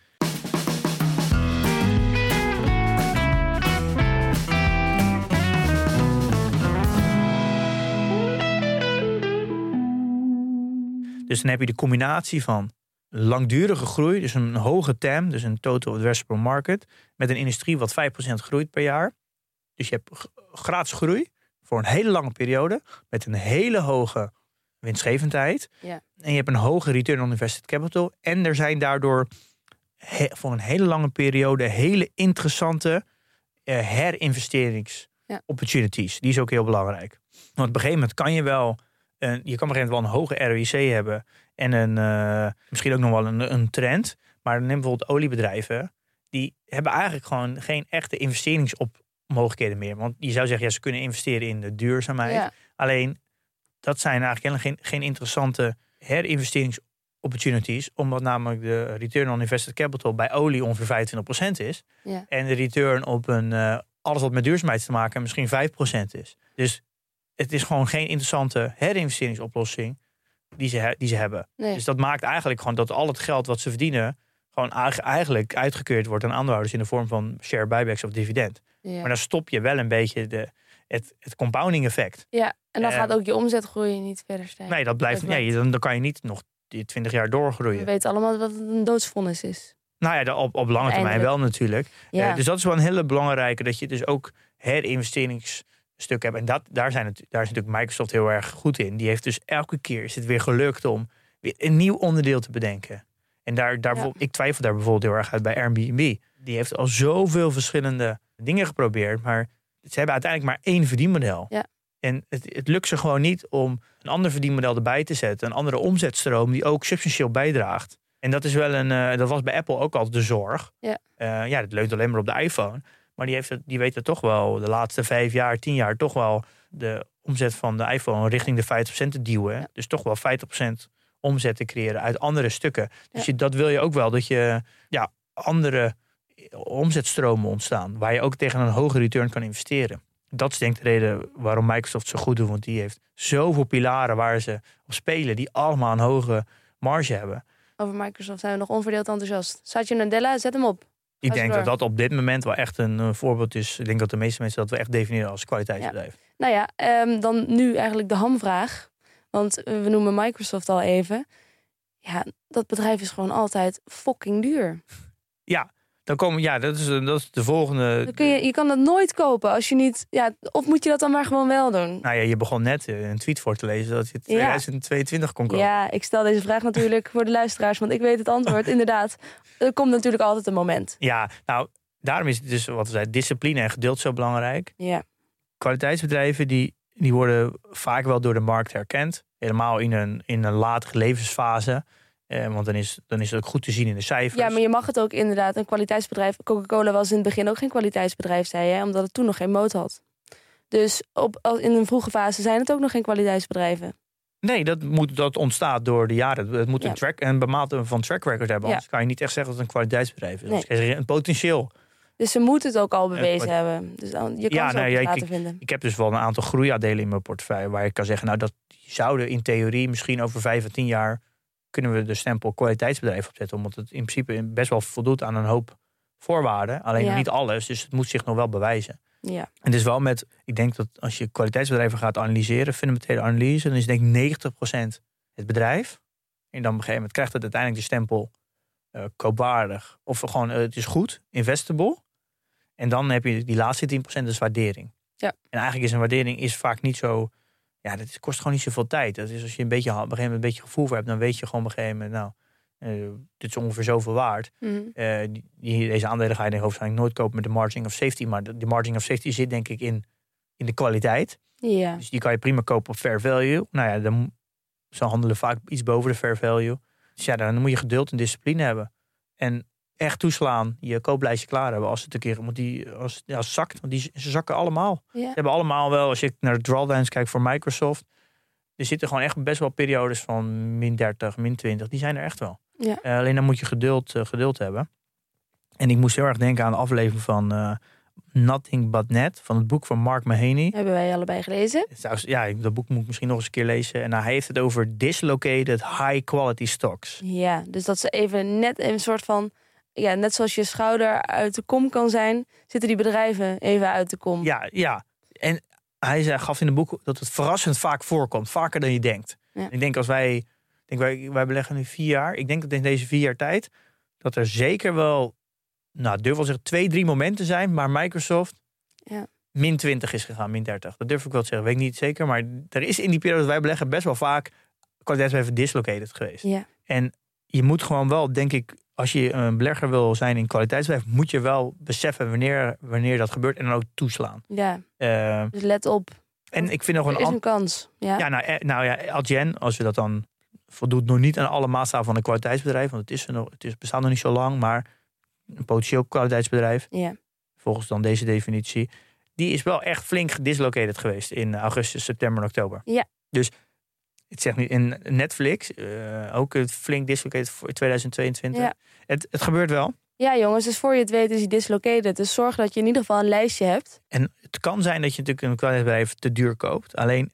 [SPEAKER 2] Dus dan heb je de combinatie van langdurige groei, dus een hoge TAM, dus een total addressable market, met een industrie wat 5% groeit per jaar. Dus je hebt gratis groei voor een hele lange periode met een hele hoge winstgevendheid.
[SPEAKER 1] Ja.
[SPEAKER 2] En je hebt een hoge return on invested capital. En er zijn daardoor he- voor een hele lange periode hele interessante eh, herinvesterings
[SPEAKER 1] Ja.
[SPEAKER 2] opportunities. Die is ook heel belangrijk. Want op een gegeven moment kan je wel, een, je kan op een gegeven moment wel een hoge ROIC hebben en een, eh, misschien ook nog wel een, een trend. Maar neem bijvoorbeeld oliebedrijven, die hebben eigenlijk gewoon geen echte investeringsmogelijkheden meer. Want je zou zeggen, ja, ze kunnen investeren in de duurzaamheid.
[SPEAKER 1] Ja.
[SPEAKER 2] Alleen, dat zijn eigenlijk helemaal geen, geen interessante herinvesteringsopportunities. Omdat namelijk de return on invested capital bij olie ongeveer 25% is.
[SPEAKER 1] Ja.
[SPEAKER 2] En de return op een, eh, alles wat met duurzaamheid te maken misschien 5% is. Dus het is gewoon geen interessante herinvesteringsoplossing die ze, die ze hebben.
[SPEAKER 1] Nee.
[SPEAKER 2] Dus dat maakt eigenlijk gewoon dat al het geld wat ze verdienen... gewoon eig- eigenlijk uitgekeerd wordt aan aandeelhouders... in de vorm van share buybacks of dividend.
[SPEAKER 1] Ja.
[SPEAKER 2] Maar dan stop je wel een beetje de, het, het compounding effect.
[SPEAKER 1] ja, en dan
[SPEAKER 2] Eh,
[SPEAKER 1] gaat ook je omzetgroei niet verder stijgen.
[SPEAKER 2] Nee, dat blijft, nee dan, dan kan je niet nog die 20 jaar
[SPEAKER 1] We
[SPEAKER 2] doorgroeien.
[SPEAKER 1] weten allemaal dat het een doodsvonnis is.
[SPEAKER 2] Nou ja, op, op lange termijn
[SPEAKER 1] Eindelijk.
[SPEAKER 2] wel natuurlijk.
[SPEAKER 1] Ja.
[SPEAKER 2] Eh, dus dat is wel een hele belangrijke, dat je dus ook herinvesteringsstuk hebt. En dat, daar, zijn het, daar is natuurlijk Microsoft heel erg goed in. Die heeft dus elke keer is het weer gelukt om weer een nieuw onderdeel te bedenken. En daar, daar
[SPEAKER 1] Ja.
[SPEAKER 2] ik twijfel daar bijvoorbeeld heel erg uit bij Airbnb. Die heeft al zoveel verschillende dingen geprobeerd, maar ze hebben uiteindelijk maar één verdienmodel.
[SPEAKER 1] Ja.
[SPEAKER 2] En het, het lukt ze gewoon niet om een ander verdienmodel erbij te zetten. Een andere omzetstroom die ook substantieel bijdraagt En dat is wel een, eh, dat was bij Apple ook al de zorg.
[SPEAKER 1] Ja.
[SPEAKER 2] Eh, ja, het leunt alleen maar op de iPhone. Maar die, heeft het, die weet het toch wel de laatste vijf jaar, tien jaar, toch wel de omzet van de iPhone richting de 50% te duwen.
[SPEAKER 1] Ja.
[SPEAKER 2] Dus toch wel 50% omzet te creëren uit andere stukken. Dus
[SPEAKER 1] Ja.
[SPEAKER 2] je, dat wil je ook wel, dat je ja, andere omzetstromen ontstaan. Waar je ook tegen een hoge return kan investeren. Dat is denk ik de reden waarom Microsoft zo goed doet. Want die heeft zoveel pilaren waar ze op spelen. Die allemaal een hoge marge hebben.
[SPEAKER 1] Over Microsoft zijn we nog onverdeeld enthousiast. Satya Nadella, zet hem op.
[SPEAKER 2] Ik denk
[SPEAKER 1] door.
[SPEAKER 2] dat dat op dit moment wel echt een eh, voorbeeld is. Ik denk dat de meeste mensen dat we echt definiëren als kwaliteitsbedrijf.
[SPEAKER 1] Nou ja, ehm, dan nu eigenlijk de hamvraag. Want eh, we noemen Microsoft al even. Ja, dat bedrijf is gewoon altijd fucking duur.
[SPEAKER 2] Dan komen, ja, dat is, dat is de volgende.
[SPEAKER 1] Dan kun je, je kan dat nooit kopen als je niet... Ja, of moet je dat dan maar gewoon wel doen?
[SPEAKER 2] Nou ja, je begon net eh, een tweet voor te lezen dat je het
[SPEAKER 1] Ja.
[SPEAKER 2] 2022 kon kopen.
[SPEAKER 1] Ja, ik stel deze vraag natuurlijk voor de luisteraars, want ik weet het antwoord. [laughs] Inderdaad, er komt natuurlijk altijd een moment.
[SPEAKER 2] Ja, nou, daarom is het dus wat we zeiden, discipline en geduld zo belangrijk.
[SPEAKER 1] Ja,
[SPEAKER 2] Kwaliteitsbedrijven die, die worden vaak wel door de markt herkend. Helemaal in een, in een latere levensfase. Eh, want dan is, dan is het ook goed te zien in de cijfers.
[SPEAKER 1] ja maar je mag het ook inderdaad. Een kwaliteitsbedrijf. Coca-Cola was in het begin ook geen kwaliteitsbedrijf, zei je, omdat het toen nog geen moot had. Dus op, in een vroege fase zijn het ook nog geen kwaliteitsbedrijven.
[SPEAKER 2] Nee, dat, moet, dat ontstaat door de jaren. Het moet
[SPEAKER 1] Ja.
[SPEAKER 2] een, track, een bemate van track record hebben.
[SPEAKER 1] Ja.
[SPEAKER 2] Anders kan je niet echt zeggen dat het een kwaliteitsbedrijf is.
[SPEAKER 1] Nee.
[SPEAKER 2] Er een potentieel.
[SPEAKER 1] Dus ze moeten het ook al bewezen
[SPEAKER 2] kwali-
[SPEAKER 1] hebben. Dus dan, je kan
[SPEAKER 2] Ja,
[SPEAKER 1] ze
[SPEAKER 2] nou ja,
[SPEAKER 1] eens
[SPEAKER 2] ik-
[SPEAKER 1] laten vinden.
[SPEAKER 2] Ik heb dus wel een aantal groeiaandelen in mijn portefeuille. Waar ik kan zeggen, nou dat zouden in theorie misschien over vijf of tien jaar... kunnen we de stempel kwaliteitsbedrijf opzetten. Omdat het in principe best wel voldoet aan een hoop voorwaarden. Alleen
[SPEAKER 1] Ja.
[SPEAKER 2] niet alles, dus het moet zich nog wel bewijzen.
[SPEAKER 1] Ja,
[SPEAKER 2] En het is wel met, ik denk dat als je kwaliteitsbedrijven gaat analyseren, fundamentele analyse, dan is denk ik 90% het bedrijf. En dan op een gegeven moment krijgt het uiteindelijk de stempel eh, koopwaardig. Of gewoon eh, het is goed, investable. En dan heb je die laatste 10% is waardering.
[SPEAKER 1] Ja.
[SPEAKER 2] En eigenlijk is een waardering is vaak niet zo. Ja, dat kost gewoon niet zoveel tijd. Dat is als je een beetje, op een gegeven moment een beetje gevoel voor hebt, dan weet je gewoon op een gegeven moment, nou, eh, dit is ongeveer zoveel waard.
[SPEAKER 1] Mhm.
[SPEAKER 2] Eh, die, deze aandelen ga je denk ik hoofdzakelijk nooit kopen met de margin of safety. Maar de, de margin of safety zit denk ik in, in de kwaliteit. Dus die kan je prima kopen op fair value. Nou ja, dan ze handelen vaak iets boven de fair value. Dus ja, dan moet je geduld en discipline hebben. En echt toeslaan, je kooplijstje klaar hebben als het een keer moet die als, ja, zakt. Want die, ze zakken allemaal.
[SPEAKER 1] Ja.
[SPEAKER 2] Ze hebben allemaal wel, als je naar de drawdowns kijkt voor Microsoft. Er zitten gewoon echt best wel periodes van min 30, min 20. Die zijn er echt wel.
[SPEAKER 1] Ja.
[SPEAKER 2] Eh, alleen dan moet je geduld, eh, geduld hebben. En ik moest heel erg denken aan de aflevering van eh, Nothing But Net. Van het boek van Mark Mahaney.
[SPEAKER 1] Hebben wij allebei gelezen?
[SPEAKER 2] Ja, dat boek moet ik misschien nog eens een keer lezen. En hij heeft het over dislocated high quality stocks.
[SPEAKER 1] Ja, dus dat ze even net een soort van... Ja, net zoals je schouder uit de kom kan zijn... zitten die bedrijven even uit de kom.
[SPEAKER 2] Ja, ja. En hij zei, gaf in het boek dat het verrassend vaak voorkomt. Vaker dan je denkt.
[SPEAKER 1] Ja.
[SPEAKER 2] Ik denk als wij, ik denk wij, wij beleggen nu vier jaar. Ik denk dat in deze vier jaar tijd, dat er zeker wel, nou ik durf wel zeggen, twee, drie momenten zijn. Maar Microsoft
[SPEAKER 1] Ja.
[SPEAKER 2] min 20 is gegaan, min 30. Dat durf ik wel te zeggen, weet ik niet zeker. Maar er is in die periode dat wij beleggen best wel vaak kwaliteitsbedrijven dislocated geweest.
[SPEAKER 1] Ja,
[SPEAKER 2] En je moet gewoon wel, denk ik, als je een belegger wil zijn in kwaliteitsbedrijf, moet je wel beseffen wanneer, wanneer dat gebeurt en dan ook toeslaan.
[SPEAKER 1] ja.
[SPEAKER 2] Eh,
[SPEAKER 1] dus let op.
[SPEAKER 2] en ik vind nog een
[SPEAKER 1] is een kans. Ja,
[SPEAKER 2] Ja, nou, eh, nou ja, Adyen, als we dat dan voldoet nog niet aan alle maatstaven van een kwaliteitsbedrijf, want het, is er nog, het is, bestaat nog niet zo lang, maar een potentieel kwaliteitsbedrijf,
[SPEAKER 1] ja.
[SPEAKER 2] volgens dan deze definitie, die is wel echt flink gedislocated geweest in augustus, september en oktober.
[SPEAKER 1] Ja.
[SPEAKER 2] Dus het zegt nu in Netflix, eh, ook flink dislocated voor 2022.
[SPEAKER 1] Ja.
[SPEAKER 2] Het, het gebeurt wel.
[SPEAKER 1] ja, jongens, dus voor je het weet is hij dislocated. Dus zorg dat je in ieder geval een lijstje hebt.
[SPEAKER 2] En het kan zijn dat je natuurlijk een kwaliteitsbedrijf te duur koopt. Alleen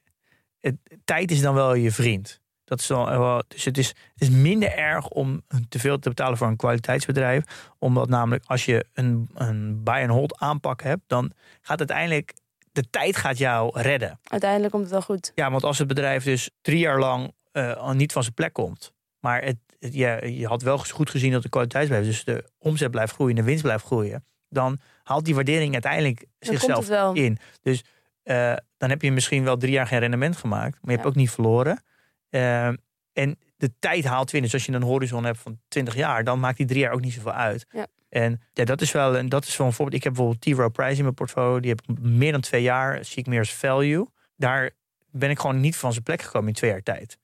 [SPEAKER 2] het, tijd is dan wel je vriend. Dat is dan wel, dus het is, het is minder erg om te veel te betalen voor een kwaliteitsbedrijf. Omdat namelijk als je een, een buy and hold aanpak hebt, dan gaat uiteindelijk de tijd gaat jou redden.
[SPEAKER 1] Uiteindelijk komt het wel goed.
[SPEAKER 2] Ja, want als het bedrijf dus drie jaar lang eh, niet van zijn plek komt, maar het, het- ja, je had wel goed gezien dat de kwaliteitsbedrijf, dus de omzet blijft groeien, de winst blijft groeien, dan haalt die waardering uiteindelijk
[SPEAKER 1] Dan
[SPEAKER 2] zichzelf in. Dus eh, dan heb je misschien wel drie jaar geen rendement gemaakt, maar je hebt ook niet verloren. Eh, en de tijd haalt winnen. Dus als je een horizon hebt van 20 jaar, dan maakt die drie jaar ook niet zoveel uit.
[SPEAKER 1] Ja.
[SPEAKER 2] En ja, dat is wel een, dat is wel een voorbeeld. Ik heb bijvoorbeeld T. Rowe Price in mijn portfolio. Die heb ik meer dan twee jaar, zie ik meer als value. Daar ben ik gewoon niet van zijn plek gekomen in twee jaar tijd.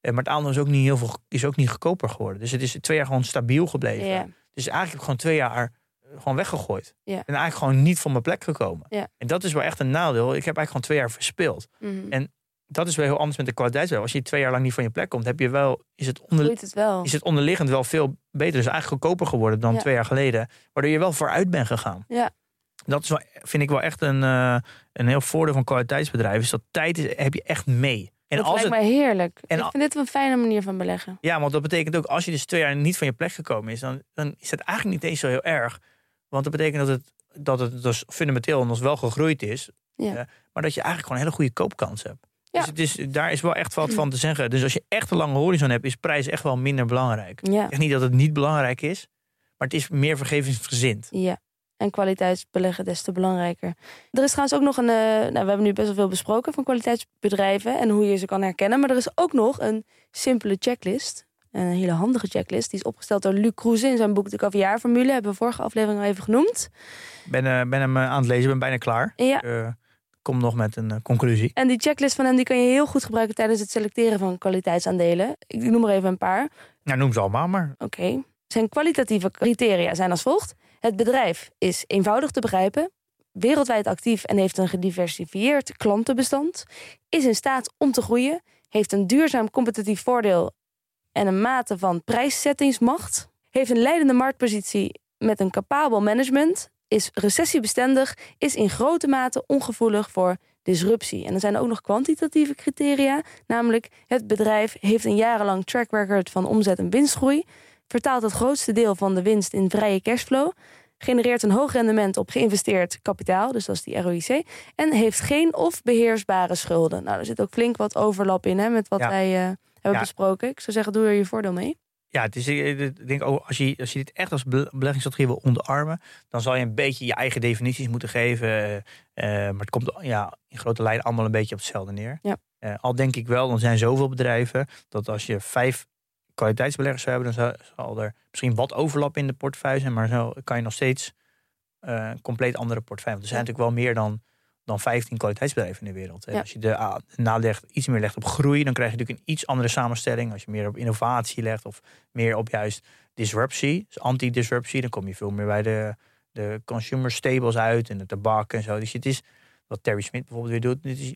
[SPEAKER 2] Eh, maar het aandeel is ook niet heel veel, is ook niet goedkoper geworden. Dus het is twee jaar gewoon stabiel gebleven.
[SPEAKER 1] Ja.
[SPEAKER 2] Dus eigenlijk heb ik gewoon twee jaar eh, gewoon weggegooid.
[SPEAKER 1] Ja.
[SPEAKER 2] En eigenlijk gewoon niet van mijn plek gekomen.
[SPEAKER 1] Ja.
[SPEAKER 2] En dat is wel echt een nadeel. Ik heb eigenlijk gewoon twee jaar verspeeld.
[SPEAKER 1] Mhm.
[SPEAKER 2] En dat is wel heel anders met de kwaliteitswet. Als je twee jaar lang niet van je plek komt, heb je wel, is, het onder,
[SPEAKER 1] Groeit het wel.
[SPEAKER 2] is het onderliggend wel veel beter. Dus eigenlijk goedkoper geworden dan
[SPEAKER 1] Ja.
[SPEAKER 2] twee jaar geleden. Waardoor je wel vooruit bent gegaan.
[SPEAKER 1] Ja.
[SPEAKER 2] Dat is wel, vind ik wel echt een, eh, een heel voordeel van kwaliteitsbedrijven. Is dat tijd is, heb je echt mee. En
[SPEAKER 1] dat
[SPEAKER 2] als
[SPEAKER 1] lijkt
[SPEAKER 2] het,
[SPEAKER 1] mij heerlijk.
[SPEAKER 2] en
[SPEAKER 1] ik vind dit een fijne manier van beleggen.
[SPEAKER 2] ja, want dat betekent ook als je dus twee jaar niet van je plek gekomen is, dan, dan is het eigenlijk niet eens zo heel erg. Want dat betekent dat het, dat het dus fundamenteel nog wel gegroeid is.
[SPEAKER 1] Ja.
[SPEAKER 2] Maar dat je eigenlijk gewoon een hele goede koopkans hebt.
[SPEAKER 1] Ja.
[SPEAKER 2] Dus het is, daar is wel echt wat van te zeggen. Dus als je echt een lange horizon hebt, is prijs echt wel minder belangrijk.
[SPEAKER 1] Ja.
[SPEAKER 2] Zeg niet dat het niet belangrijk is, maar het is meer vergevingsgezind.
[SPEAKER 1] Ja. En kwaliteitsbeleggen des te belangrijker. Er is trouwens ook nog een. eh, nou, we hebben nu best wel veel besproken van kwaliteitsbedrijven en hoe je ze kan herkennen. Maar er is ook nog een simpele checklist. Een hele handige checklist. Die is opgesteld door Luc Kroeze in zijn boek De Caviar-formule. Hebben we vorige aflevering al even genoemd.
[SPEAKER 2] Ik ben, eh, ben hem eh, aan het lezen, ben bijna klaar.
[SPEAKER 1] Ja,
[SPEAKER 2] kom nog met een eh, conclusie.
[SPEAKER 1] En die checklist van hem die kan je heel goed gebruiken tijdens het selecteren van kwaliteitsaandelen. Ik noem er even een paar.
[SPEAKER 2] Nou, noem ze allemaal maar.
[SPEAKER 1] Oké. Zijn kwalitatieve criteria zijn als volgt. Het bedrijf is eenvoudig te begrijpen, wereldwijd actief en heeft een gediversifieerd klantenbestand, is in staat om te groeien, heeft een duurzaam competitief voordeel en een mate van prijszettingsmacht, heeft een leidende marktpositie met een capabel management, is recessiebestendig, is in grote mate ongevoelig voor disruptie. En er zijn ook nog kwantitatieve criteria, namelijk het bedrijf heeft een jarenlang track record van omzet en winstgroei, vertaalt het grootste deel van de winst in vrije cashflow, genereert een hoog rendement op geïnvesteerd kapitaal, dus dat is die ROIC, en heeft geen of beheersbare schulden. Nou, er zit ook flink wat overlap in hè, met wat
[SPEAKER 2] Ja.
[SPEAKER 1] wij eh, hebben
[SPEAKER 2] Ja.
[SPEAKER 1] besproken. Ik zou zeggen, doe er je voordeel mee.
[SPEAKER 2] Ja, het is, eh, ik denk ook, als je, als je dit echt als be- beleggingsstrategie wil onderarmen, dan zal je een beetje je eigen definities moeten geven. eh, eh, maar het komt ja, in grote lijnen allemaal een beetje op hetzelfde neer.
[SPEAKER 1] Ja.
[SPEAKER 2] Al denk ik wel, er zijn zoveel bedrijven dat als je vijf kwaliteitsbeleggers zou hebben, dan zal, er misschien wat overlap in de portefeuille zijn, maar zo kan je nog steeds een compleet andere portefeuille. Want er zijn
[SPEAKER 1] Ja.
[SPEAKER 2] natuurlijk wel meer dan, dan 15 kwaliteitsbedrijven in de wereld.
[SPEAKER 1] Ja.
[SPEAKER 2] Als je de ah, nadeel iets meer legt op groei, dan krijg je natuurlijk een iets andere samenstelling. Als je meer op innovatie legt of meer op juist disruptie, dus anti-disruptie, dan kom je veel meer bij de, de consumer staples uit en de tabak en zo. Dus het is wat Terry Smith bijvoorbeeld weer doet. Het is,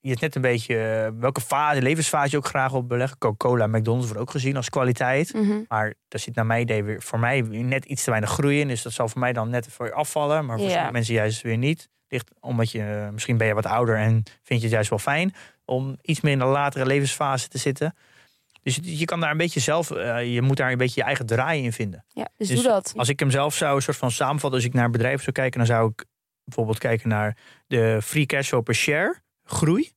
[SPEAKER 2] je is net een beetje eh, welke fase, levensfase je ook graag op beleggen. Coca-Cola en McDonald's wordt ook gezien als kwaliteit.
[SPEAKER 1] Mhm.
[SPEAKER 2] Maar daar zit naar mijn idee weer voor mij net iets te weinig groei in. Dus dat zal voor mij dan net voor je afvallen. Maar voor
[SPEAKER 1] Ja.
[SPEAKER 2] sommige mensen juist weer niet. Ligt omdat je eh, misschien ben je wat ouder en vind je het juist wel fijn om iets meer in de latere levensfase te zitten. Dus je- kan daar een beetje zelf, eh, je moet daar een beetje je eigen draai in vinden.
[SPEAKER 1] Ja, dus,
[SPEAKER 2] Dus
[SPEAKER 1] doe dat.
[SPEAKER 2] Als ik hem zelf zou een soort van samenvatten, als ik naar bedrijven zou kijken, dan zou ik bijvoorbeeld kijken naar de free cash flow per share groei,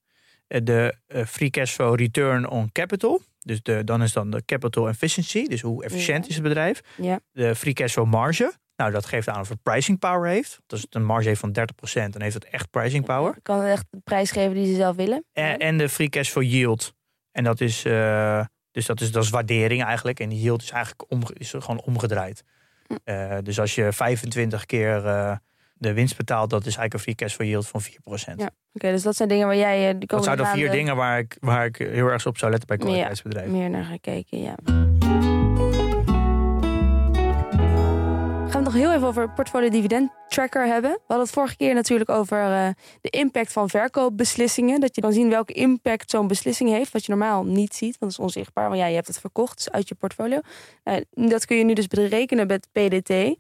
[SPEAKER 2] eh, de eh, free cash flow return on capital. Dus de, dan is dan de capital efficiency, dus hoe efficiënt
[SPEAKER 1] Ja.
[SPEAKER 2] is het bedrijf.
[SPEAKER 1] Ja.
[SPEAKER 2] De free cash flow marge, nou dat geeft aan of het pricing power heeft. Dus als het een marge heeft van 30%, dan heeft het echt pricing power.
[SPEAKER 1] Kan het echt de prijs geven die ze zelf willen.
[SPEAKER 2] En, en de free cash flow yield. En dat is, eh, dus dat is, dat is waardering eigenlijk. En die yield is eigenlijk omge- is gewoon omgedraaid.
[SPEAKER 1] Hm.
[SPEAKER 2] Eh, dus als je 25 keer eh, de winst betaalt, dat is eigenlijk een free cash flow yield van 4%.
[SPEAKER 1] Ja. Oké, dus dat zijn dingen waar jij eh, de
[SPEAKER 2] dat zijn de vier dingen waar ik, waar ik heel erg op zou letten bij
[SPEAKER 1] Ja.
[SPEAKER 2] kwaliteitsbedrijven.
[SPEAKER 1] meer naar gekeken, ja. Gaan we het nog heel even over portfolio dividend tracker hebben. We hadden het vorige keer natuurlijk over eh, de impact van verkoopbeslissingen. Dat je dan zien welke impact zo'n beslissing heeft. Wat je normaal niet ziet, want dat is onzichtbaar. Want ja, je hebt het verkocht dus uit je portfolio. Eh, dat kun je nu dus berekenen met PDT.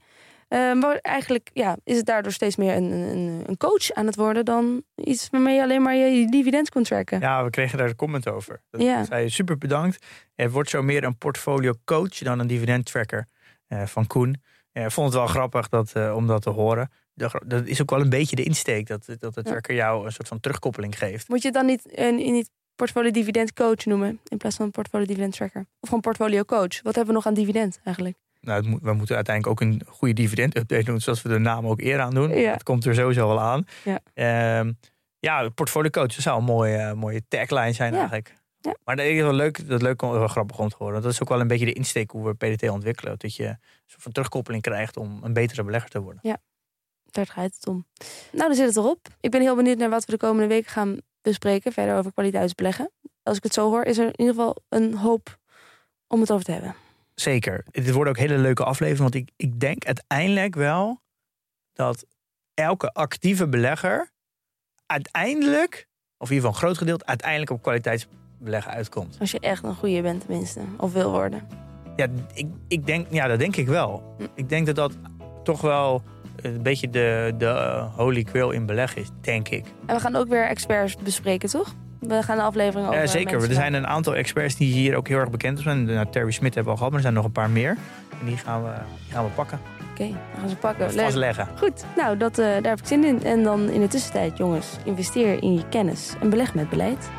[SPEAKER 1] Eh, maar eigenlijk ja, is het daardoor steeds meer een, een, een coach aan het worden dan iets waarmee je alleen maar je, dividend kunt tracken.
[SPEAKER 2] Ja, we kregen daar een comment over. Dat
[SPEAKER 1] Ja.
[SPEAKER 2] zei je, super bedankt. Het wordt zo meer een portfolio coach dan een dividend tracker eh, van Koen. Ik vond het wel grappig dat, eh, om dat te horen. Dat is ook wel een beetje de insteek dat, dat de tracker jou een soort van terugkoppeling geeft.
[SPEAKER 1] Moet je het dan niet een, in niet portfolio dividend coach noemen in plaats van portfolio dividend tracker? Of gewoon portfolio coach? Wat hebben we nog aan dividend eigenlijk?
[SPEAKER 2] Nou, moet, we moeten uiteindelijk ook een goede dividend-update doen, zoals we de naam ook eer aan doen.
[SPEAKER 1] Ja.
[SPEAKER 2] Dat komt er sowieso wel aan.
[SPEAKER 1] Ja.
[SPEAKER 2] Ehm, ja, portfolio coach zou een mooie, eh, mooie tagline zijn
[SPEAKER 1] Ja.
[SPEAKER 2] eigenlijk.
[SPEAKER 1] Ja.
[SPEAKER 2] Maar dat is wel leuk, dat leuk, wel grappig om te horen. Dat is ook wel een beetje de insteek hoe we PDT ontwikkelen. Dat je een soort van terugkoppeling krijgt om een betere belegger te worden.
[SPEAKER 1] Daar draait het om. Nou, dan zit het erop. Ik ben heel benieuwd naar wat we de komende weken gaan bespreken. Verder over kwaliteitsbeleggen. als ik het zo hoor, is er in ieder geval een hoop om het over te hebben.
[SPEAKER 2] Zeker. Dit wordt ook hele leuke aflevering. Want ik, ik denk uiteindelijk wel dat elke actieve belegger uiteindelijk, of in ieder geval een groot gedeelte, uiteindelijk op kwaliteitsbeleggen uitkomt.
[SPEAKER 1] Als je echt een goede bent tenminste, of wil worden.
[SPEAKER 2] Ja, ik, ik denk, ja, dat denk ik wel.
[SPEAKER 1] Hm.
[SPEAKER 2] Ik denk dat dat toch wel een beetje de, de eh, holy grail in beleggen is, denk ik.
[SPEAKER 1] En we gaan ook weer experts bespreken, toch? We gaan de aflevering over
[SPEAKER 2] Ja, zeker. Er zijn een aantal experts die hier ook heel erg bekend zijn. Nou, Terry Smit hebben we al gehad, maar er zijn nog een paar meer. En die gaan we, die gaan we pakken.
[SPEAKER 1] Oké, we gaan ze pakken. Leuk.
[SPEAKER 2] Vastleggen.
[SPEAKER 1] Goed, nou, dat, eh, daar heb ik zin in. En dan in de tussentijd, jongens, investeer in je kennis en beleg met beleid.